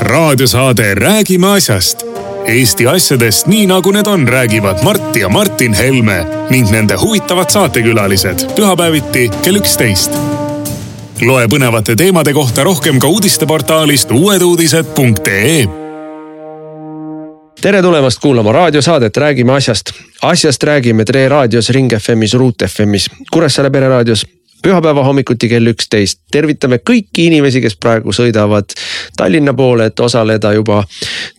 raadiosaade Räägime asjast. Eesti asjadest nii nagu need on, räägivad Mart ja Martin Helme ning nende huvitavad saatekülalised pühapäeviti kell üksteist. loe põnevate teemade kohta rohkem ka uudisteportaalist uueduudised.ee tere tulemast kuulama raadiosaadet Räägime asjast. asjast räägime Tre raadios, Ring FM-is, Ruut FM-is, Kuressaare pereraadios pühapäeva hommikuti kell üksteist. tervitame kõiki inimesi, kes praegu sõidavad Tallinna poole, et osaleda juba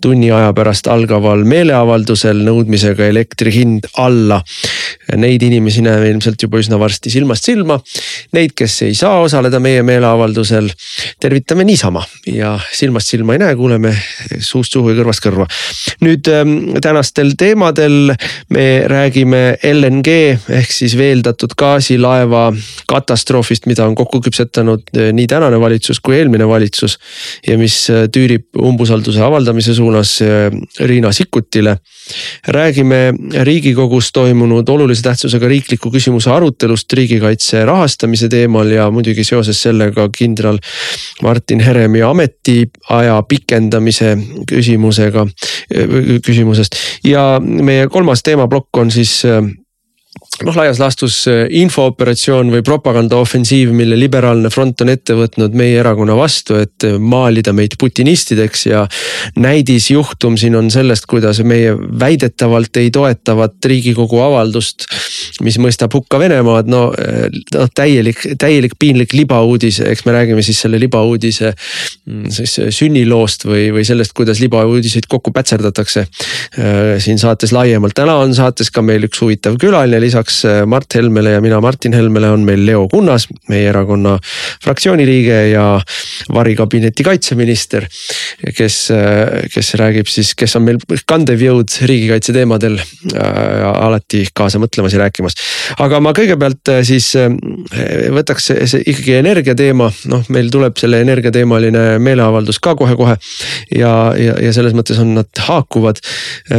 tunni aja pärast algaval meeleavaldusel nõudmisega elektri hind alla. Neid inimesi näeme ilmselt juba üsna varsti silmast silma. Neid, kes ei saa osaleda meie meeleavaldusel, tervitame niisama ja silmast silma ei näe, kuuleme suust suhu ja kõrvast kõrva. nüüd ähm, tänastel teemadel me räägime LNG ehk siis veeldatud gaasilaeva kat-, katastroofist, mida on kokku küpsetanud eh, nii tänane valitsus kui eelmine valitsus. ja mis eh, tüürib umbusalduse avaldamise suunas eh, Riina Sikkutile. räägime riigikogus toimunud olulise tähtsusega riikliku küsimuse arutelust riigikaitse rahastamise teemal ja muidugi seoses sellega kindral Martin Heremi ametiaja pikendamise küsimusega, küsimusest. ja meie kolmas teemaplokk on siis noh, laias laastus äh, infooperatsioon või propagandaofensiiv, mille liberaalne front on ette võtnud meie erakonna vastu, et äh, maalida meid putinistideks ja. näidisjuhtum siin on sellest, kuidas meie väidetavalt ei toetavat riigikogu avaldust, mis mõistab hukka Venemaad, no äh, noh täielik, täielik piinlik libauudis, eks me räägime siis selle libauudise mm, siis sünniloost või, või sellest, kuidas libauudiseid kokku pätserdatakse siin saates laiemalt. täna on saates ka meil üks huvitav külaline lisaks lisaks äh, Mart Helmele ja mina, Martin Helmele on meil Leo Kunnas, meie erakonna fraktsiooni liige ja varikabineti kaitseminister. kes, äh, kes räägib siis, kes on meil kandev jõud riigikaitse teemadel äh, alati kaasa mõtlemas ja rääkimas. aga ma kõigepealt äh, siis äh, võtaks see, ikkagi energia teema, noh, meil tuleb selle energiateemaline meeleavaldus ka kohe-kohe. ja, ja, ja selles mõttes on nad haakuvad.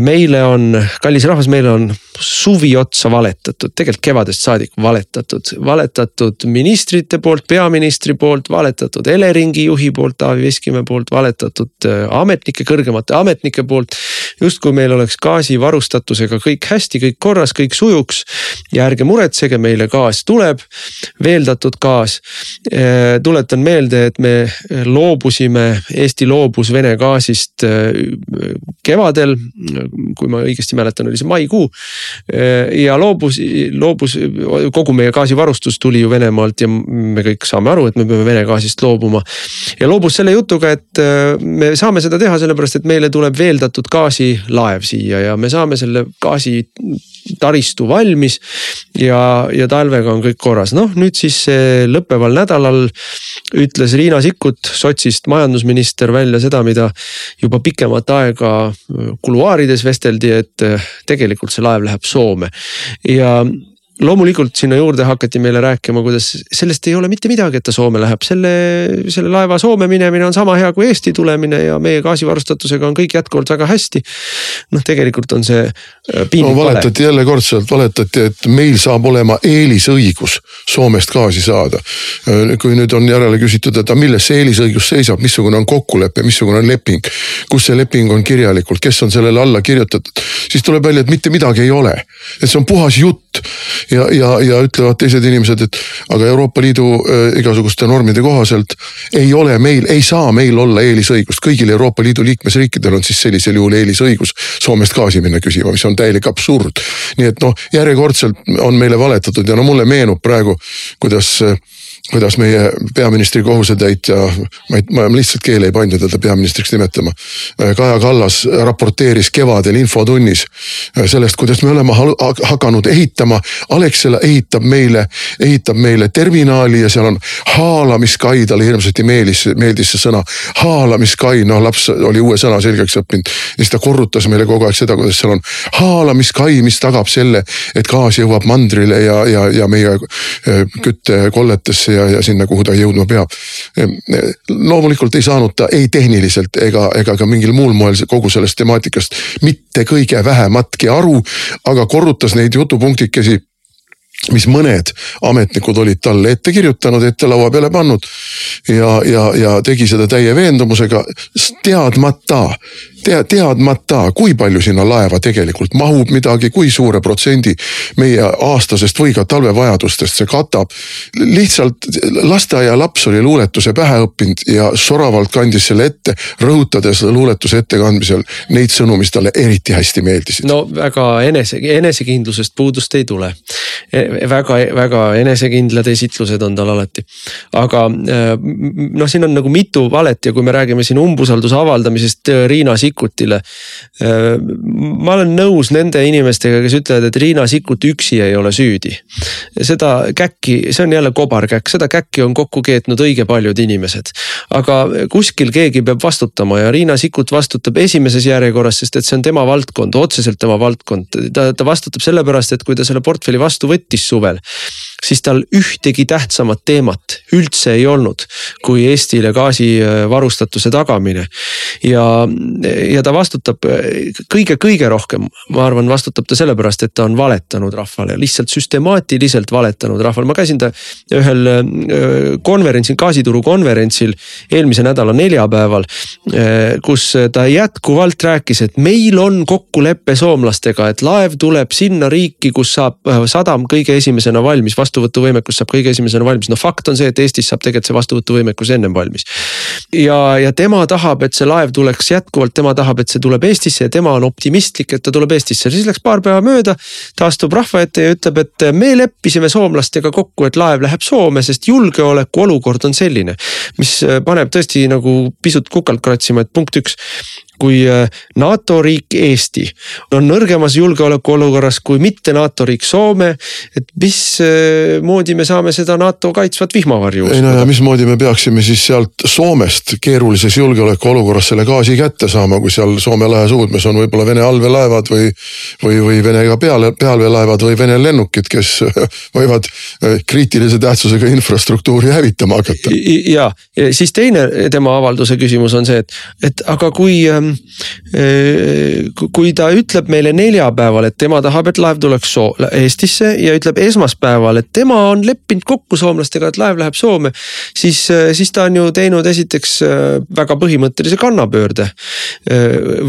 meile on, kallis rahvas, meile on suvi otsa valetatud, tegelikult kevadest saadik valetatud, valetatud ministrite poolt, peaministri poolt, valetatud Eleringi juhi poolt, Taavi Veskimäe poolt, valetatud äh, ametnike, kõrgemate ametnike poolt. Justkui meil oleks gaasivarustatusega kõik hästi, kõik korras, kõik sujuks ja ärge muretsege, meile gaas tuleb, veeldatud gaas. Äh, tuletan meelde, et me loobusime, Eesti loobus Vene gaasist äh, kevadel, kui ma õigesti mäletan, oli see maikuu ja loobus, loobus kogu meie gaasivarustus tuli ju Venemaalt ja me kõik saame aru, et me peame Vene gaasist loobuma. ja loobus selle jutuga, et äh, me saame seda teha sellepärast, et meile tuleb veeldatud gaasilaev siia ja me saame selle gaasi taristu valmis. ja, ja talvega on kõik korras, noh nüüd siis lõppeval nädalal ütles Riina Sikkut, sotsist majandusminister välja seda, mida juba pikemat aega kuluaarides vesteldi, et tegelikult see laev läheb Soome ja loomulikult sinna juurde hakati meile rääkima, kuidas sellest ei ole mitte midagi, et ta Soome läheb, selle, selle laeva Soome minemine on sama hea kui Eesti tulemine ja meie gaasivarustatusega on kõik jätkuvalt väga hästi. noh, tegelikult on see äh, piinlik no, valetati jälle kordselt, valetati, et meil saab olema eelisõigus Soomest gaasi saada. Äh, kui nüüd on järele küsitud, et aga milles see eelisõigus seisab, missugune on kokkulepe, missugune on leping, kus see leping on kirjalikult, kes on sellele alla kirjutatud, siis tuleb välja, et mitte midagi ei ole, et see on puhas jutt ja, ja, ja ütlevad teised inimesed, et aga Euroopa Liidu äh, igasuguste normide kohaselt ei ole meil, ei saa meil olla eelisõigust, kõigil Euroopa Liidu liikmesriikidel on siis sellisel juhul eelisõigus Soomest gaasi minna küsima, mis on täielik absurd. nii et noh, järjekordselt on meile valetatud ja no mulle meenub praegu, kuidas äh, kuidas meie peaministri kohusetäitja, ma ei, ma lihtsalt keel ei pannud teda peaministriks nimetama. Kaja Kallas raporteeris kevadel infotunnis sellest, kuidas me oleme hakanud ehitama. Alexela ehitab meile, ehitab meile terminali ja seal on haalamiskai, talle hirmsasti meeldis, meeldis see sõna. haalamiskai, noh laps oli uue sõna selgeks õppinud ja siis ta korrutas meile kogu aeg seda, kuidas seal on haalamiskai, mis tagab selle, et gaas jõuab mandrile ja, ja, ja meie küttekolletesse ja, ja sinna, kuhu ta jõudma peab. loomulikult ei saanud ta ei tehniliselt ega, ega ka mingil muul moel kogu sellest temaatikast mitte kõige vähematki aru, aga korrutas neid jutupunktikesi mis mõned ametnikud olid talle ette kirjutanud, ette laua peale pannud. ja, ja, ja tegi seda täie veendumusega, teadmata, tea, teadmata, kui palju sinna laeva tegelikult mahub midagi, kui suure protsendi meie aastasest või ka talvevajadustest see katab. lihtsalt lasteaialaps oli luuletuse pähe õppinud ja soravalt kandis selle ette, rõhutades luuletuse ettekandmisel neid sõnu, mis talle eriti hästi meeldisid. no väga enese, enesekindlusest puudust ei tule väga-väga enesekindlad esitlused on tal alati. aga äh, noh, siin on nagu mitu valet ja kui me räägime siin umbusalduse avaldamisest Riina Sikkutile. Äh, ma olen nõus nende inimestega, kes ütlevad, et Riina Sikkut üksi ei ole süüdi. seda käkki, see on jälle kobarkäkk, seda käkki on kokku keetnud õige paljud inimesed. aga kuskil keegi peab vastutama ja Riina Sikkut vastutab esimeses järjekorras, sest et see on tema valdkond, otseselt tema valdkond. ta, ta vastutab sellepärast, et kui ta selle portfelli vastu võttis suvel siis tal ühtegi tähtsamat teemat üldse ei olnud kui Eestile gaasivarustatuse tagamine. ja, ja ta vastutab kõige-kõige rohkem, ma arvan, vastutab ta sellepärast, et ta on valetanud rahvale, lihtsalt süstemaatiliselt valetanud rahvale, ma käisin ta ühel konverentsil, gaasituru konverentsil eelmise nädala neljapäeval. kus ta jätkuvalt rääkis, et meil on kokkulepe soomlastega, et laev tuleb sinna riiki, kus saab sadam kõige esimesena valmis vastuvõtuvõimekus saab kõige esimesena valmis, no fakt on see, et Eestis saab tegelikult see vastuvõtuvõimekus ennem valmis. ja, ja tema tahab, et see laev tuleks jätkuvalt, tema tahab, et see tuleb Eestisse ja tema on optimistlik, et ta tuleb Eestisse, siis läks paar päeva mööda. ta astub rahva ette ja ütleb, et me leppisime soomlastega kokku, et laev läheb Soome, sest julgeolekuolukord on selline. mis paneb tõesti nagu pisut kukalt kratsima, et punkt üks kui äh, NATO riik Eesti on nõrgemas julgeolekuolukorras kui mitte NATO riik Soome. et mismoodi äh, me saame seda NATO kaitsvat vihmavarju? ei no ja mismoodi me peaksime siis sealt Soomest keerulises julgeolekuolukorras selle gaasi kätte saama, kui seal Soome lahe suudmes on võib-olla Vene allveelaevad või. või, või Vene ka peale, pealveelaevad või Vene lennukid, kes võivad äh, kriitilise tähtsusega infrastruktuuri hävitama hakata. ja siis teine tema avalduse küsimus on see, et, et aga kui ähm, Äh, kui ta ütleb meile neljapäeval, et tema tahab, et laev tuleks Soo-, Eestisse ja ütleb esmaspäeval, et tema on leppinud kokku soomlastega, et laev läheb Soome. siis, äh, siis ta on ju teinud esiteks äh, väga põhimõttelise kannapöörde.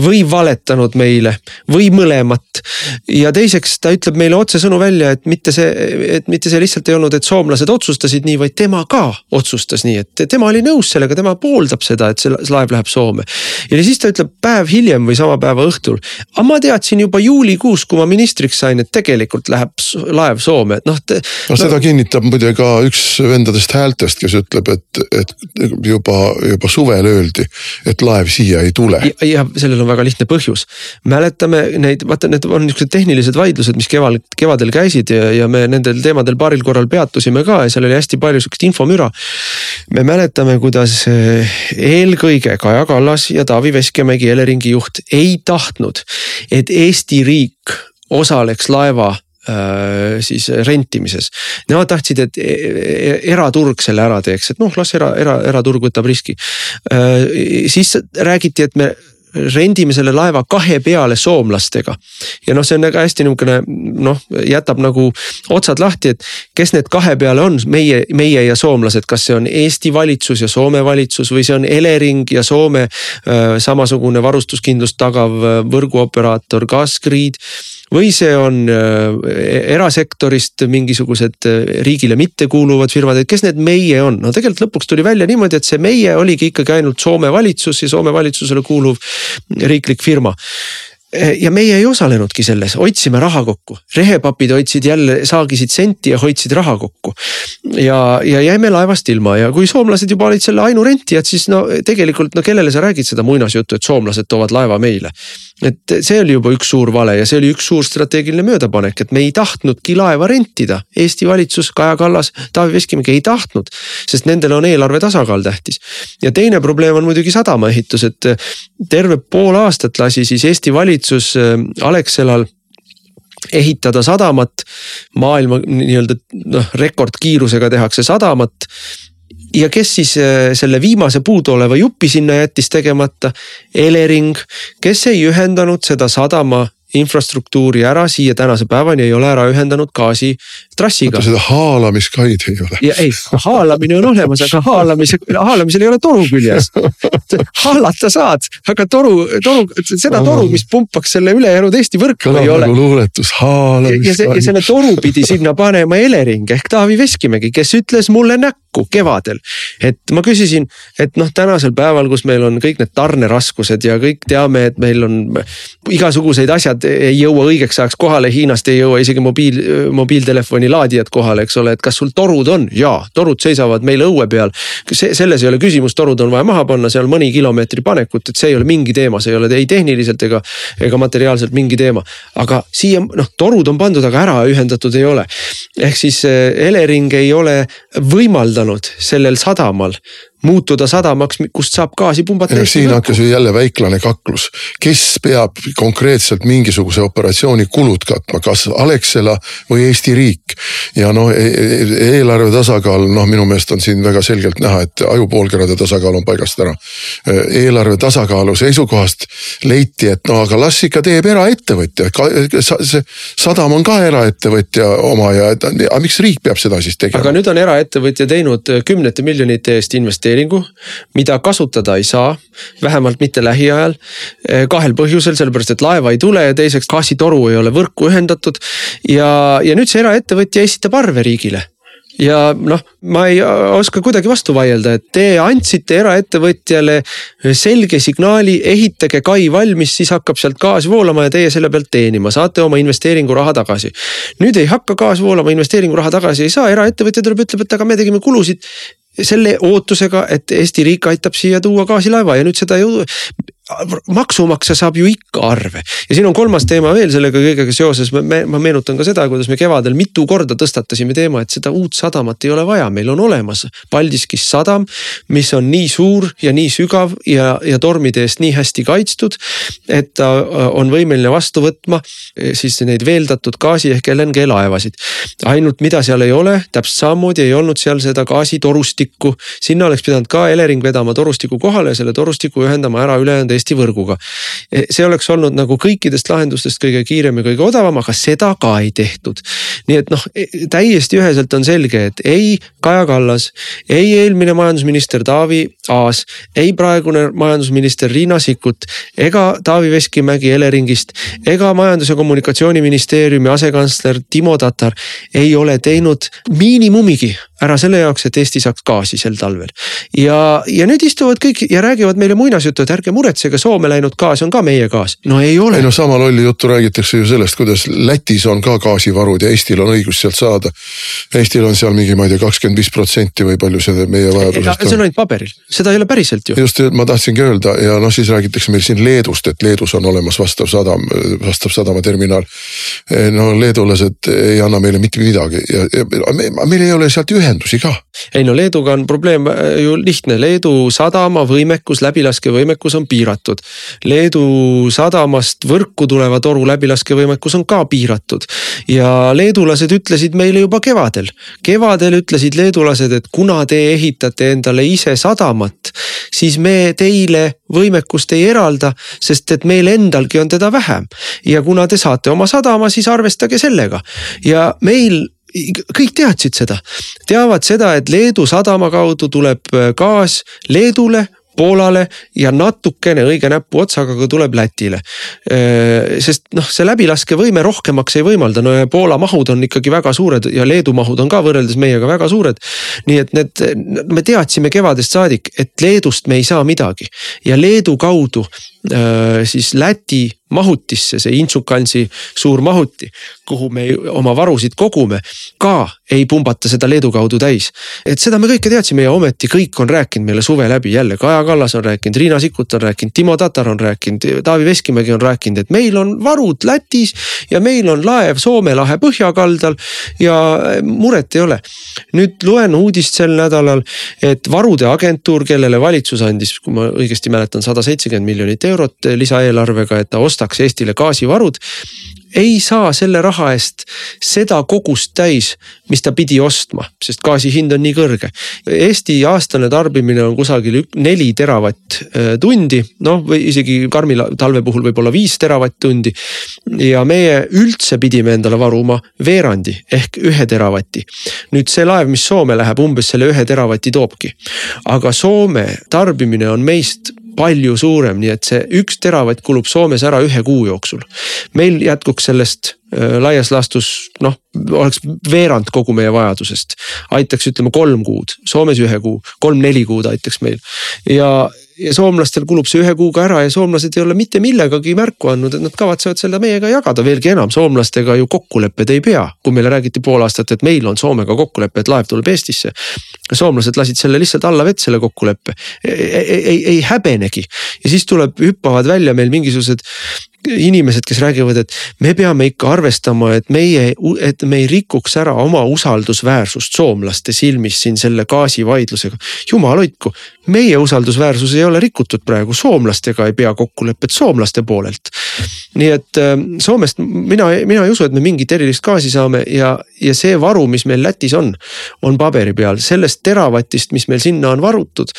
või valetanud meile või mõlemat. ja teiseks ta ütleb meile otsesõnu välja, et mitte see, et mitte see lihtsalt ei olnud, et soomlased otsustasid nii, vaid tema ka otsustas nii, et tema oli nõus sellega, tema pooldab seda, et see laev läheb Soome. ja siis ta ütleb päev hiljem või sama päeva õhtul. aga ma teadsin juba juulikuus, kui ma ministriks sain, et tegelikult läheb laev Soome, et noh no seda no... kinnitab muide ka üks vendadest häältest, kes ütleb, et, et juba, juba suvel öeldi, et laev siia ei tule. ja sellel on väga lihtne põhjus. mäletame neid, vaata, need on niisugused tehnilised vaidlused, mis keval, kevadel käisid ja, ja me nendel teemadel paaril korral peatusime ka ja seal oli hästi palju sihukest infomüra. me mäletame, kuidas eh, eelkõige Kaja Kallas ja Taavi Veskimägi Carnegie Eleringi juht ei tahtnud, et Eesti riik osaleks laeva äh, siis rentimises. Nemad tahtsid, et e, e, eraturg selle ära teeks, et noh, las era, era, eraturg võtab riski. Äh, siis räägiti, et me rendime selle laeva kahe peale soomlastega. ja noh, see on väga hästi niisugune noh, jätab nagu otsad lahti, et kes need kahe peale on, meie, meie ja soomlased, kas see on Eesti valitsus ja Soome valitsus või see on Elering ja Soome äh, samasugune varustuskindlust tagav äh, võrguoperaator Gasgrid või see on äh, erasektorist mingisugused äh, riigile mittekuuluvad firmad, et kes need meie on, no tegelikult lõpuks tuli välja niimoodi, et see meie oligi ikkagi ainult Soome valitsus ja Soome valitsusele kuuluv riiklik firma ja meie ei osalenudki selles, hoidsime raha kokku, rehepapid hoidsid jälle, saagisid senti ja hoidsid raha kokku. ja, ja jäime laevast ilma ja kui soomlased juba olid selle ainurentijad, siis no tegelikult no kellele sa räägid seda muinasjuttu, et soomlased toovad laeva meile. Et see oli juba üks suur vale ja see oli üks suur strateegiline möödapanek, et me ei tahtnudki laeva rentida. Eesti valitsus, Kaja Kallas, Taavi Veskimägi ei tahtnud, sest nendele on eelarve tasakaal tähtis. ja teine probleem on muidugi sadamaehitus, et terve pool aastat lasi siis Eesti valitsus äh, Alexelal ehitada sadamat, maailma nii-öelda noh, rekordkiirusega tehakse sadamat. Ja kes siis äh, selle viimase puuduoleva jupi sinna jättis tegemata? Elering, kes ei ühendanud seda sadama infrastruktuuri ära, siia tänase päevani ei ole ära ühendanud gaasi trassiga. seda haalamiskaid ei ole. ja ei, haalamine on olemas, aga haalamise, haalamisel ei ole toru küljes. haalata saad, aga toru, toru, seda toru, mis pumpaks selle ülejäänud Eesti võrku ei ole. nagu luuletus, haalamiskaid. ja see, ja selle toru pidi sinna panema Elering ehk Taavi Veskimägi, kes ütles mulle näkku kevadel. et ma küsisin, et noh, tänasel päeval, kus meil on kõik need tarneraskused ja kõik teame, et meil on igasugused asjad ei jõua õigeks ajaks kohale, Hiinast ei jõua isegi mobiil, mobiiltelefoni laadijad kohale, eks ole, et kas sul torud on? jaa, torud seisavad meil õue peal. see, selles ei ole küsimus, torud on vaja maha panna, seal mõni kilomeetri panekut, et see ei ole mingi teema, see ei ole ei tehniliselt ega, ega materiaalselt mingi teema. aga siia noh, torud on pandud, aga ära ühendatud ei ole. ehk siis eh, Elering ei ole võimaldanud sellel sadamal muutuda sadamaks, kust saab gaasi pumbata. siin hakkas ju jälle väiklane kaklus, kes peab konkreetselt mingisuguse operatsiooni kulud katma, kas Alexela või Eesti riik. ja noh, e-, e-, eelarve tasakaal, noh, minu meelest on siin väga selgelt näha, et ajupoolkerade tasakaal on paigast ära. eelarve tasakaalu seisukohast leiti, et no aga las ikka teeb eraettevõtja, see sadam on ka eraettevõtja oma ja, aga miks riik peab seda siis tegema? aga nüüd on eraettevõtja teinud kümnete miljonite eest investeeringuid investeeringu, mida kasutada ei saa, vähemalt mitte lähiajal. Eh, kahel põhjusel, sellepärast et laeva ei tule ja teiseks gaasitoru ei ole võrku ühendatud. ja, ja nüüd see eraettevõtja esitab arve riigile ja noh, ma ei oska kuidagi vastu vaielda, et te andsite eraettevõtjale selge signaali, ehitage kai valmis, siis hakkab sealt gaas voolama ja teie selle pealt teenima, saate oma investeeringuraha tagasi. nüüd ei hakka gaas voolama, investeeringuraha tagasi ei saa, eraettevõtja tuleb, ütleb, et aga me tegime kulusid selle ootusega, et Eesti riik aitab siia tuua gaasilaeva ja nüüd seda ju maksumaksja saab ju ikka arve ja siin on kolmas teema veel sellega kõigega seoses, ma meenutan ka seda, kuidas me kevadel mitu korda tõstatasime teema, et seda uut sadamat ei ole vaja, meil on olemas Paldiskis sadam, mis on nii suur ja nii sügav ja, ja tormide eest nii hästi kaitstud. et ta äh, on võimeline vastu võtma eh, siis neid veeldatud gaasi ehk LNG laevasid. ainult mida seal ei ole, täpselt samamoodi ei olnud seal seda gaasitorustikku, sinna oleks pidanud ka Elering vedama torustiku kohale ja selle torustiku ühendama ära ülejäänud Eesti võrguga. E, see oleks olnud nagu kõikidest lahendustest kõige kiirem ja kõige odavam, aga seda ka ei tehtud. nii et noh, e, täiesti üheselt on selge, et ei Kaja Kallas, ei eelmine majandusminister Taavi Aas, ei praegune majandusminister Riina Sikkut ega Taavi Veskimägi Eleringist ega Majandus- ja Kommunikatsiooniministeeriumi asekantsler Timo Tatar ei ole teinud miinimumigi ära selle jaoks, et Eesti saaks gaasi sel talvel. ja, ja nüüd istuvad kõik ja räägivad meile muinasjuttu, et ärge muretsege, Soome läinud gaas on ka meie gaas. no ei ole. ei no sama lolli juttu räägitakse ju sellest, kuidas Lätis on ka gaasivarud ja Eestil on õigus sealt saada. Eestil on seal mingi, ma ei tea, kakskümmend viis protsenti või palju see meie vajadusest on. see on ainult paberil, seda ei ole päriselt ju. just, ma tahtsingi öelda ja noh, siis räägitakse meil siin Leedust, et Leedus on olemas vastav sadam, vastav sadamaterminal. no leedulased ei anna meile mitte midagi ja, ja meil ei ole sealt ühendusi ka. ei no Leeduga on probleem äh, ju lihtne, Leedu sadama võimekus, läbilaskevõimekus on piiratud. Leedu sadamast võrku tuleva toru läbilaskevõimekus on ka piiratud ja leedulased ütlesid meile juba kevadel. kevadel ütlesid leedulased, et kuna te ehitate endale ise sadamat, siis me teile võimekust ei eralda, sest et meil endalgi on teda vähem. ja kuna te saate oma sadama, siis arvestage sellega ja meil kõik teadsid seda, teavad seda, et Leedu sadama kaudu tuleb gaas Leedule Poolale ja natukene õige näpuotsaga ka tuleb Lätile. sest noh, see läbilaskevõime rohkemaks ei võimalda, no ja Poola mahud on ikkagi väga suured ja Leedu mahud on ka võrreldes meiega väga suured. nii et need, me teadsime kevadest saadik, et Leedust me ei saa midagi ja Leedu kaudu siis Läti mahutisse, see Inčukalnsi suur mahuti, kuhu me oma varusid kogume, ka ei pumbata seda Leedu kaudu täis. et seda me kõike teadsime ja ometi kõik on rääkinud meile suve läbi jälle, Kaja Kallas on rääkinud, Riina Sikkut on rääkinud, Timo Tatar on rääkinud, Taavi Veskimägi on rääkinud, et meil on varud Lätis ja meil on laev Soome lahe põhjakaldal ja muret ei ole. nüüd loen uudist sel nädalal, et varude agentuur, kellele valitsus andis, kui ma õigesti mäletan, sada seitsekümmend miljonit eurot lisaeelarvega, et ta ostaks Eestile gaasivarud ei saa selle raha eest seda kogust täis, mis ta pidi ostma, sest gaasi hind on nii kõrge. Eesti aastane tarbimine on kusagil neli teravatt-tundi, noh või isegi karmi talve puhul võib-olla viis teravatt-tundi. ja meie üldse pidime endale varuma veerandi ehk ühe teravati. nüüd see laev, mis Soome läheb, umbes selle ühe teravati toobki. aga Soome tarbimine on meist palju suurem, nii et see üks teravatt kulub Soomes ära ühe kuu jooksul. meil jätkuks sellest äh, laias laastus noh, oleks veerand kogu meie vajadusest. aitaks ütleme kolm kuud, Soomes ühe kuu, kolm-neli kuud aitaks meil ja ja soomlastel kulub see ühe kuuga ära ja soomlased ei ole mitte millegagi märku andnud, et nad kavatsevad seda meiega jagada, veelgi enam, soomlastega ju kokkulepped ei pea. kui meile räägiti pool aastat, et meil on Soomega kokkulepe, et laev tuleb Eestisse. soomlased lasid selle lihtsalt alla vett, selle kokkuleppe, ei, ei, ei häbenegi ja siis tuleb, hüppavad välja meil mingisugused inimesed, kes räägivad, et me peame ikka arvestama, et meie, et me ei rikuks ära oma usaldusväärsust soomlaste silmis siin selle gaasivaidlusega. jumal hoidku, meie usaldusväärsus ei ole rikutud praegu, soomlastega ei pea kokkulepet soomlaste poolelt. nii et äh, Soomest mina, mina ei usu, et me mingit erilist gaasi saame ja, ja see varu, mis meil Lätis on, on paberi peal, sellest teravatist, mis meil sinna on varutud,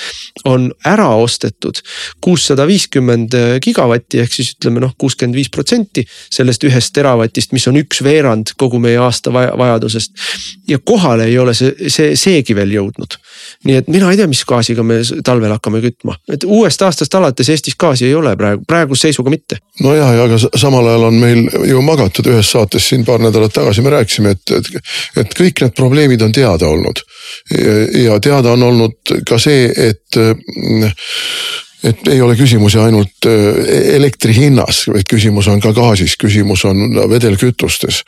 on ära ostetud kuussada viiskümmend gigavatti ehk siis ütleme noh, kuuskümmend viis protsenti sellest ühest teravatist, mis on üks veerand kogu meie aasta vajadusest. ja kohale ei ole see, see, seegi veel jõudnud. nii et mina ei tea, mis gaasiga me talvel hakkame kütma, et uuest aastast alates Eestis gaasi ei ole praegu, praeguse seisuga mitte. no ja, ja aga samal ajal on meil ju magatud ühes saates siin paar nädalat tagasi me rääkisime, et, et, et kõik need probleemid on teada olnud. ja teada on olnud ka see, et et ei ole küsimusi ainult elektri hinnas, vaid küsimus on ka gaasis, küsimus on vedelkütustes.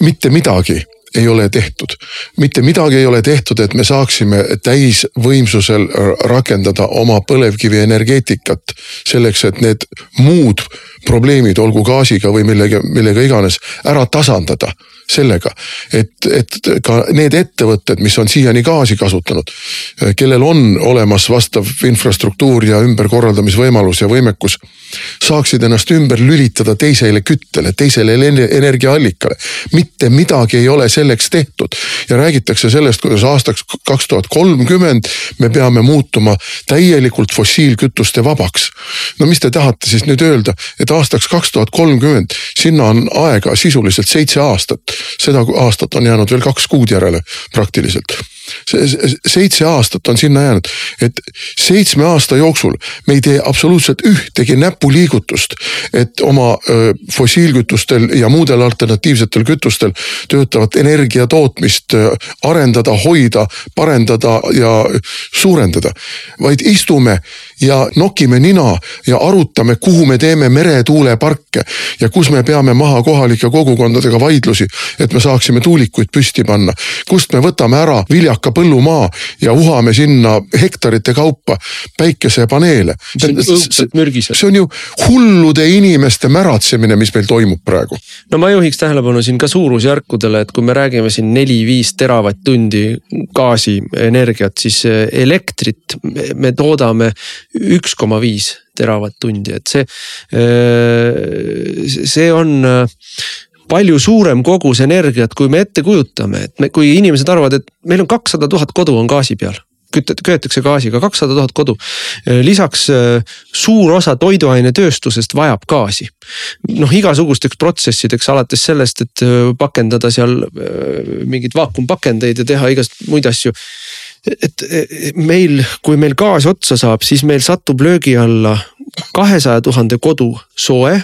mitte midagi ei ole tehtud. mitte midagi ei ole tehtud, et me saaksime täisvõimsusel rakendada oma põlevkivienergeetikat selleks, et need muud probleemid, olgu gaasiga või millega, millega iganes, ära tasandada sellega, et, et ka need ettevõtted, mis on siiani gaasi kasutanud, kellel on olemas vastav infrastruktuur ja ümberkorraldamisvõimalus ja võimekus, saaksid ennast ümber lülitada teisele küttele, teisele energiaallikale. mitte midagi ei ole selleks tehtud ja räägitakse sellest, kuidas aastaks kaks tuhat kolmkümmend me peame muutuma täielikult fossiilkütuste vabaks. no mis te tahate siis nüüd öelda, et aastaks kaks tuhat kolmkümmend, sinna on aega sisuliselt seitse aastat seda aastat on jäänud veel kaks kuud järele praktiliselt seitse aastat on sinna jäänud, et seitsme aasta jooksul me ei tee absoluutselt ühtegi näpuliigutust, et oma fossiilkütustel ja muudel alternatiivsetel kütustel töötavat energia tootmist arendada, hoida, parendada ja suurendada. vaid istume ja nokime nina ja arutame, kuhu me teeme meretuuleparke ja kus me peame maha kohalike kogukondadega vaidlusi, et me saaksime tuulikuid püsti panna. kust me võtame ära viljaka põllumaa ja uhame sinna hektarite kaupa päikesepaneele. see on ju hullude inimeste märatsemine, mis meil toimub praegu. no ma juhiks tähelepanu siin ka suurusjärkudele, et kui me räägime siin neli-viis teravatt-tundi gaasienergiat, siis elektrit me toodame üks koma viis teravatt-tundi, et see, see on palju suurem kogus energiat, kui me ette kujutame, et me, kui inimesed arvavad, et meil on kakssada tuhat kodu on gaasi peal kütet-, köetakse gaasiga kakssada tuhat kodu. lisaks suur osa toiduainetööstusest vajab gaasi. noh, igasugusteks protsessideks alates sellest, et pakendada seal mingeid vaakumpakendeid ja teha igast muid asju et meil, kui meil gaas otsa saab, siis meil satub löögi alla kahesaja tuhande kodu soe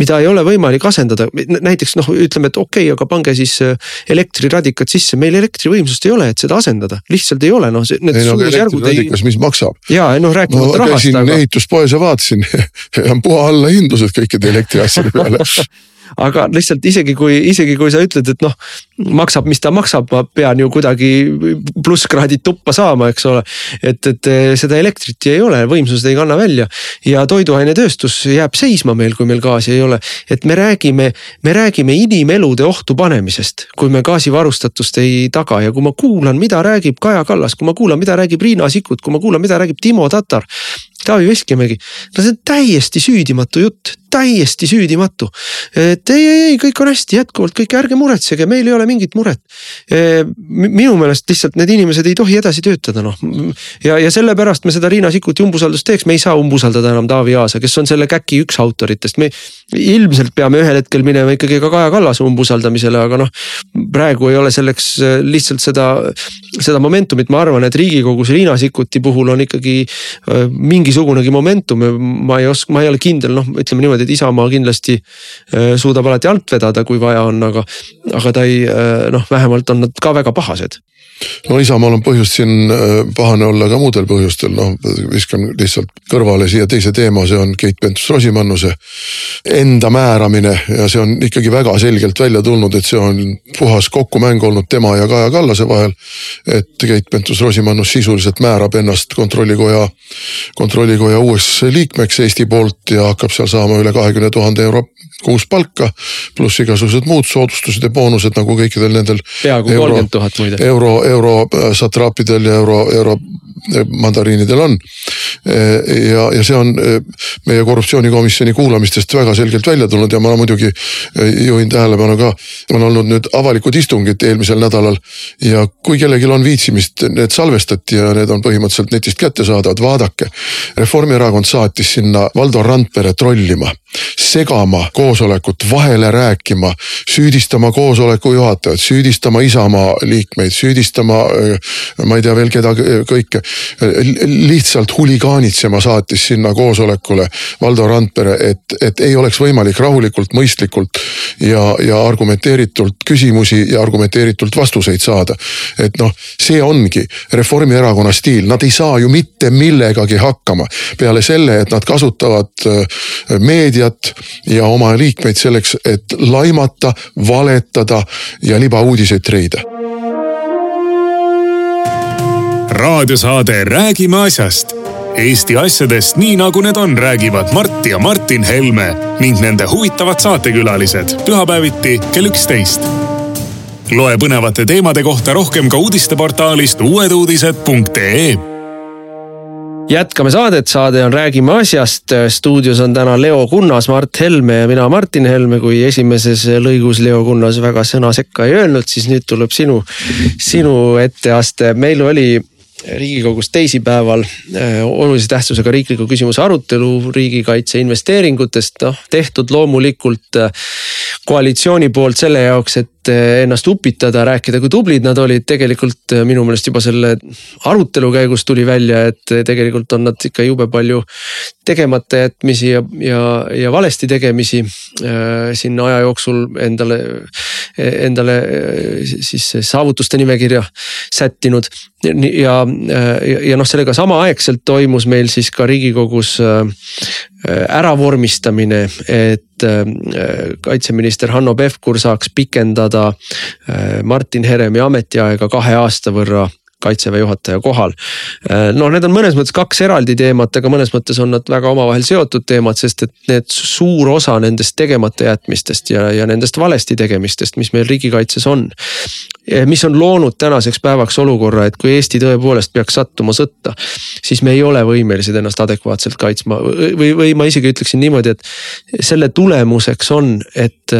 mida ei ole võimalik asendada, näiteks noh, ütleme, et okei okay,, aga pange siis äh, elektriradikad sisse, meil elektrivõimsust ei ole, et seda asendada, lihtsalt ei ole, noh. ei no elektriradikas ei..., mis maksab? ja noh, rääkimata no, rahast. käisin aga... ehituspoes ja vaatasin on puha allahindlused kõikide elektriasjade peale aga lihtsalt isegi kui, isegi kui sa ütled, et noh, maksab, mis ta maksab, ma pean ju kuidagi plusskraadid tuppa saama, eks ole. et, et eh, seda elektrit ei ole, võimsused ei kanna välja ja toiduainetööstus jääb seisma meil, kui meil gaasi ei ole. et me räägime, me räägime inimelude ohtu panemisest, kui me gaasivarustatust ei taga ja kui ma kuulan, mida räägib Kaja Kallas, kui ma kuulan, mida räägib Riina Sikkut, kui ma kuulan, mida räägib Timo Tatar Taavi Veskimägi, no see on täiesti süüdimatu jutt, täiesti süüdimatu. et ei, ei, ei, kõik on hästi jätkuvalt, kõik ärge muretsege, meil ei ole mingit muret. minu meelest lihtsalt need inimesed ei tohi edasi töötada, noh. ja, ja sellepärast me seda Riina Sikkuti umbusaldust teeks, me ei saa umbusaldada enam Taavi Aasa, kes on selle käki üks autoritest, me ilmselt peame ühel hetkel minema ikkagi ka Kaja Kallase umbusaldamisele, aga noh. praegu ei ole selleks lihtsalt seda, seda momentumit, ma arvan, et riigikogus Riina Sikkuti puhul on ikkagi mingisugunegi momentum, ma ei oska, ma ei ole kindel, noh, ütleme niimoodi, et Isamaa kindlasti suudab alati alt vedada, kui vaja on, aga, aga ta ei noh, vähemalt on nad ka väga pahased no Isamaal on põhjust siin äh, pahane olla ka muudel põhjustel, noh viskan lihtsalt kõrvale siia teise teema, see on Keit Pentus-Rosimannuse enda määramine ja see on ikkagi väga selgelt välja tulnud, et see on puhas kokkumäng olnud tema ja Kaja Kallase vahel. et Keit Pentus-Rosimannus sisuliselt määrab ennast kontrollikoja, kontrollikoja uueks liikmeks Eesti poolt ja hakkab seal saama üle kahekümne tuhande euro kuus palka. pluss igasugused muud soodustused ja boonused nagu kõikidel nendel. peaaegu kolmkümmend tuhat muide. euro, euro äh, satraapidel ja euro, euro äh, mandariinidel on. Äh, ja, ja see on meie korruptsioonikomisjoni kuulamistest väga selgelt välja tulnud ja ma muidugi juhin tähelepanu ka. on olnud nüüd avalikud istungid eelmisel nädalal ja kui kellelgi on viitsimist, need salvestati ja need on põhimõtteliselt netist kättesaadavad, vaadake. Reformierakond saatis sinna Valdo Randpere trollima segama koosolekut, vahele rääkima, süüdistama koosoleku juhatajat, süüdistama Isamaa liikmeid, süüdistama ma ei tea veel keda kõike. lihtsalt huligaanitsema saatis sinna koosolekule Valdo Randpere, et, et ei oleks võimalik rahulikult, mõistlikult ja, ja argumenteeritult küsimusi ja argumenteeritult vastuseid saada. et noh, see ongi Reformierakonna stiil, nad ei saa ju mitte millegagi hakkama peale selle, et nad kasutavad meedia meediat ja oma liikmeid selleks, et laimata, valetada ja libauudiseid treida. raadiosaade Räägime asjast. Eesti asjadest nii nagu need on, räägivad Mart ja Martin Helme ning nende huvitavad saatekülalised pühapäeviti kell üksteist loe põnevate teemade kohta rohkem ka uudisteportaalist uueduudised.ee jätkame saadet, saade on Räägime asjast. stuudios on täna Leo Kunnas, Mart Helme ja mina, Martin Helme. kui esimeses lõigus Leo Kunnas väga sõna sekka ei öelnud, siis nüüd tuleb sinu, sinu etteaste. meil oli riigikogus teisipäeval äh, olulise tähtsusega riikliku küsimuse arutelu riigikaitse investeeringutest, noh tehtud loomulikult äh, koalitsiooni poolt selle jaoks, et äh, ennast upitada, rääkida, kui tublid nad olid, tegelikult minu meelest juba selle arutelu käigus tuli välja, et tegelikult on nad ikka jube palju tegemata jätmisi ja, ja, ja valesti tegemisi siin aja jooksul endale, endale siis saavutuste nimekirja sättinud. Ja, ja, ja noh, sellega samaaegselt toimus meil siis ka riigikogus äravormistamine, et äh, kaitseminister Hanno Pevkur saaks pikendada äh, Martin Heremi ametiaega kahe aasta võrra kaitseväe juhataja kohal. noh, need on mõnes mõttes kaks eraldi teemat, aga mõnes mõttes on nad väga omavahel seotud teemad, sest et need suur osa nendest tegemata jätmistest ja, ja nendest valesti tegemistest, mis meil riigikaitses on. mis on loonud tänaseks päevaks olukorra, et kui Eesti tõepoolest peaks sattuma sõtta, siis me ei ole võimelised ennast adekvaatselt kaitsma või, või ma isegi ütleksin niimoodi, et selle tulemuseks on, et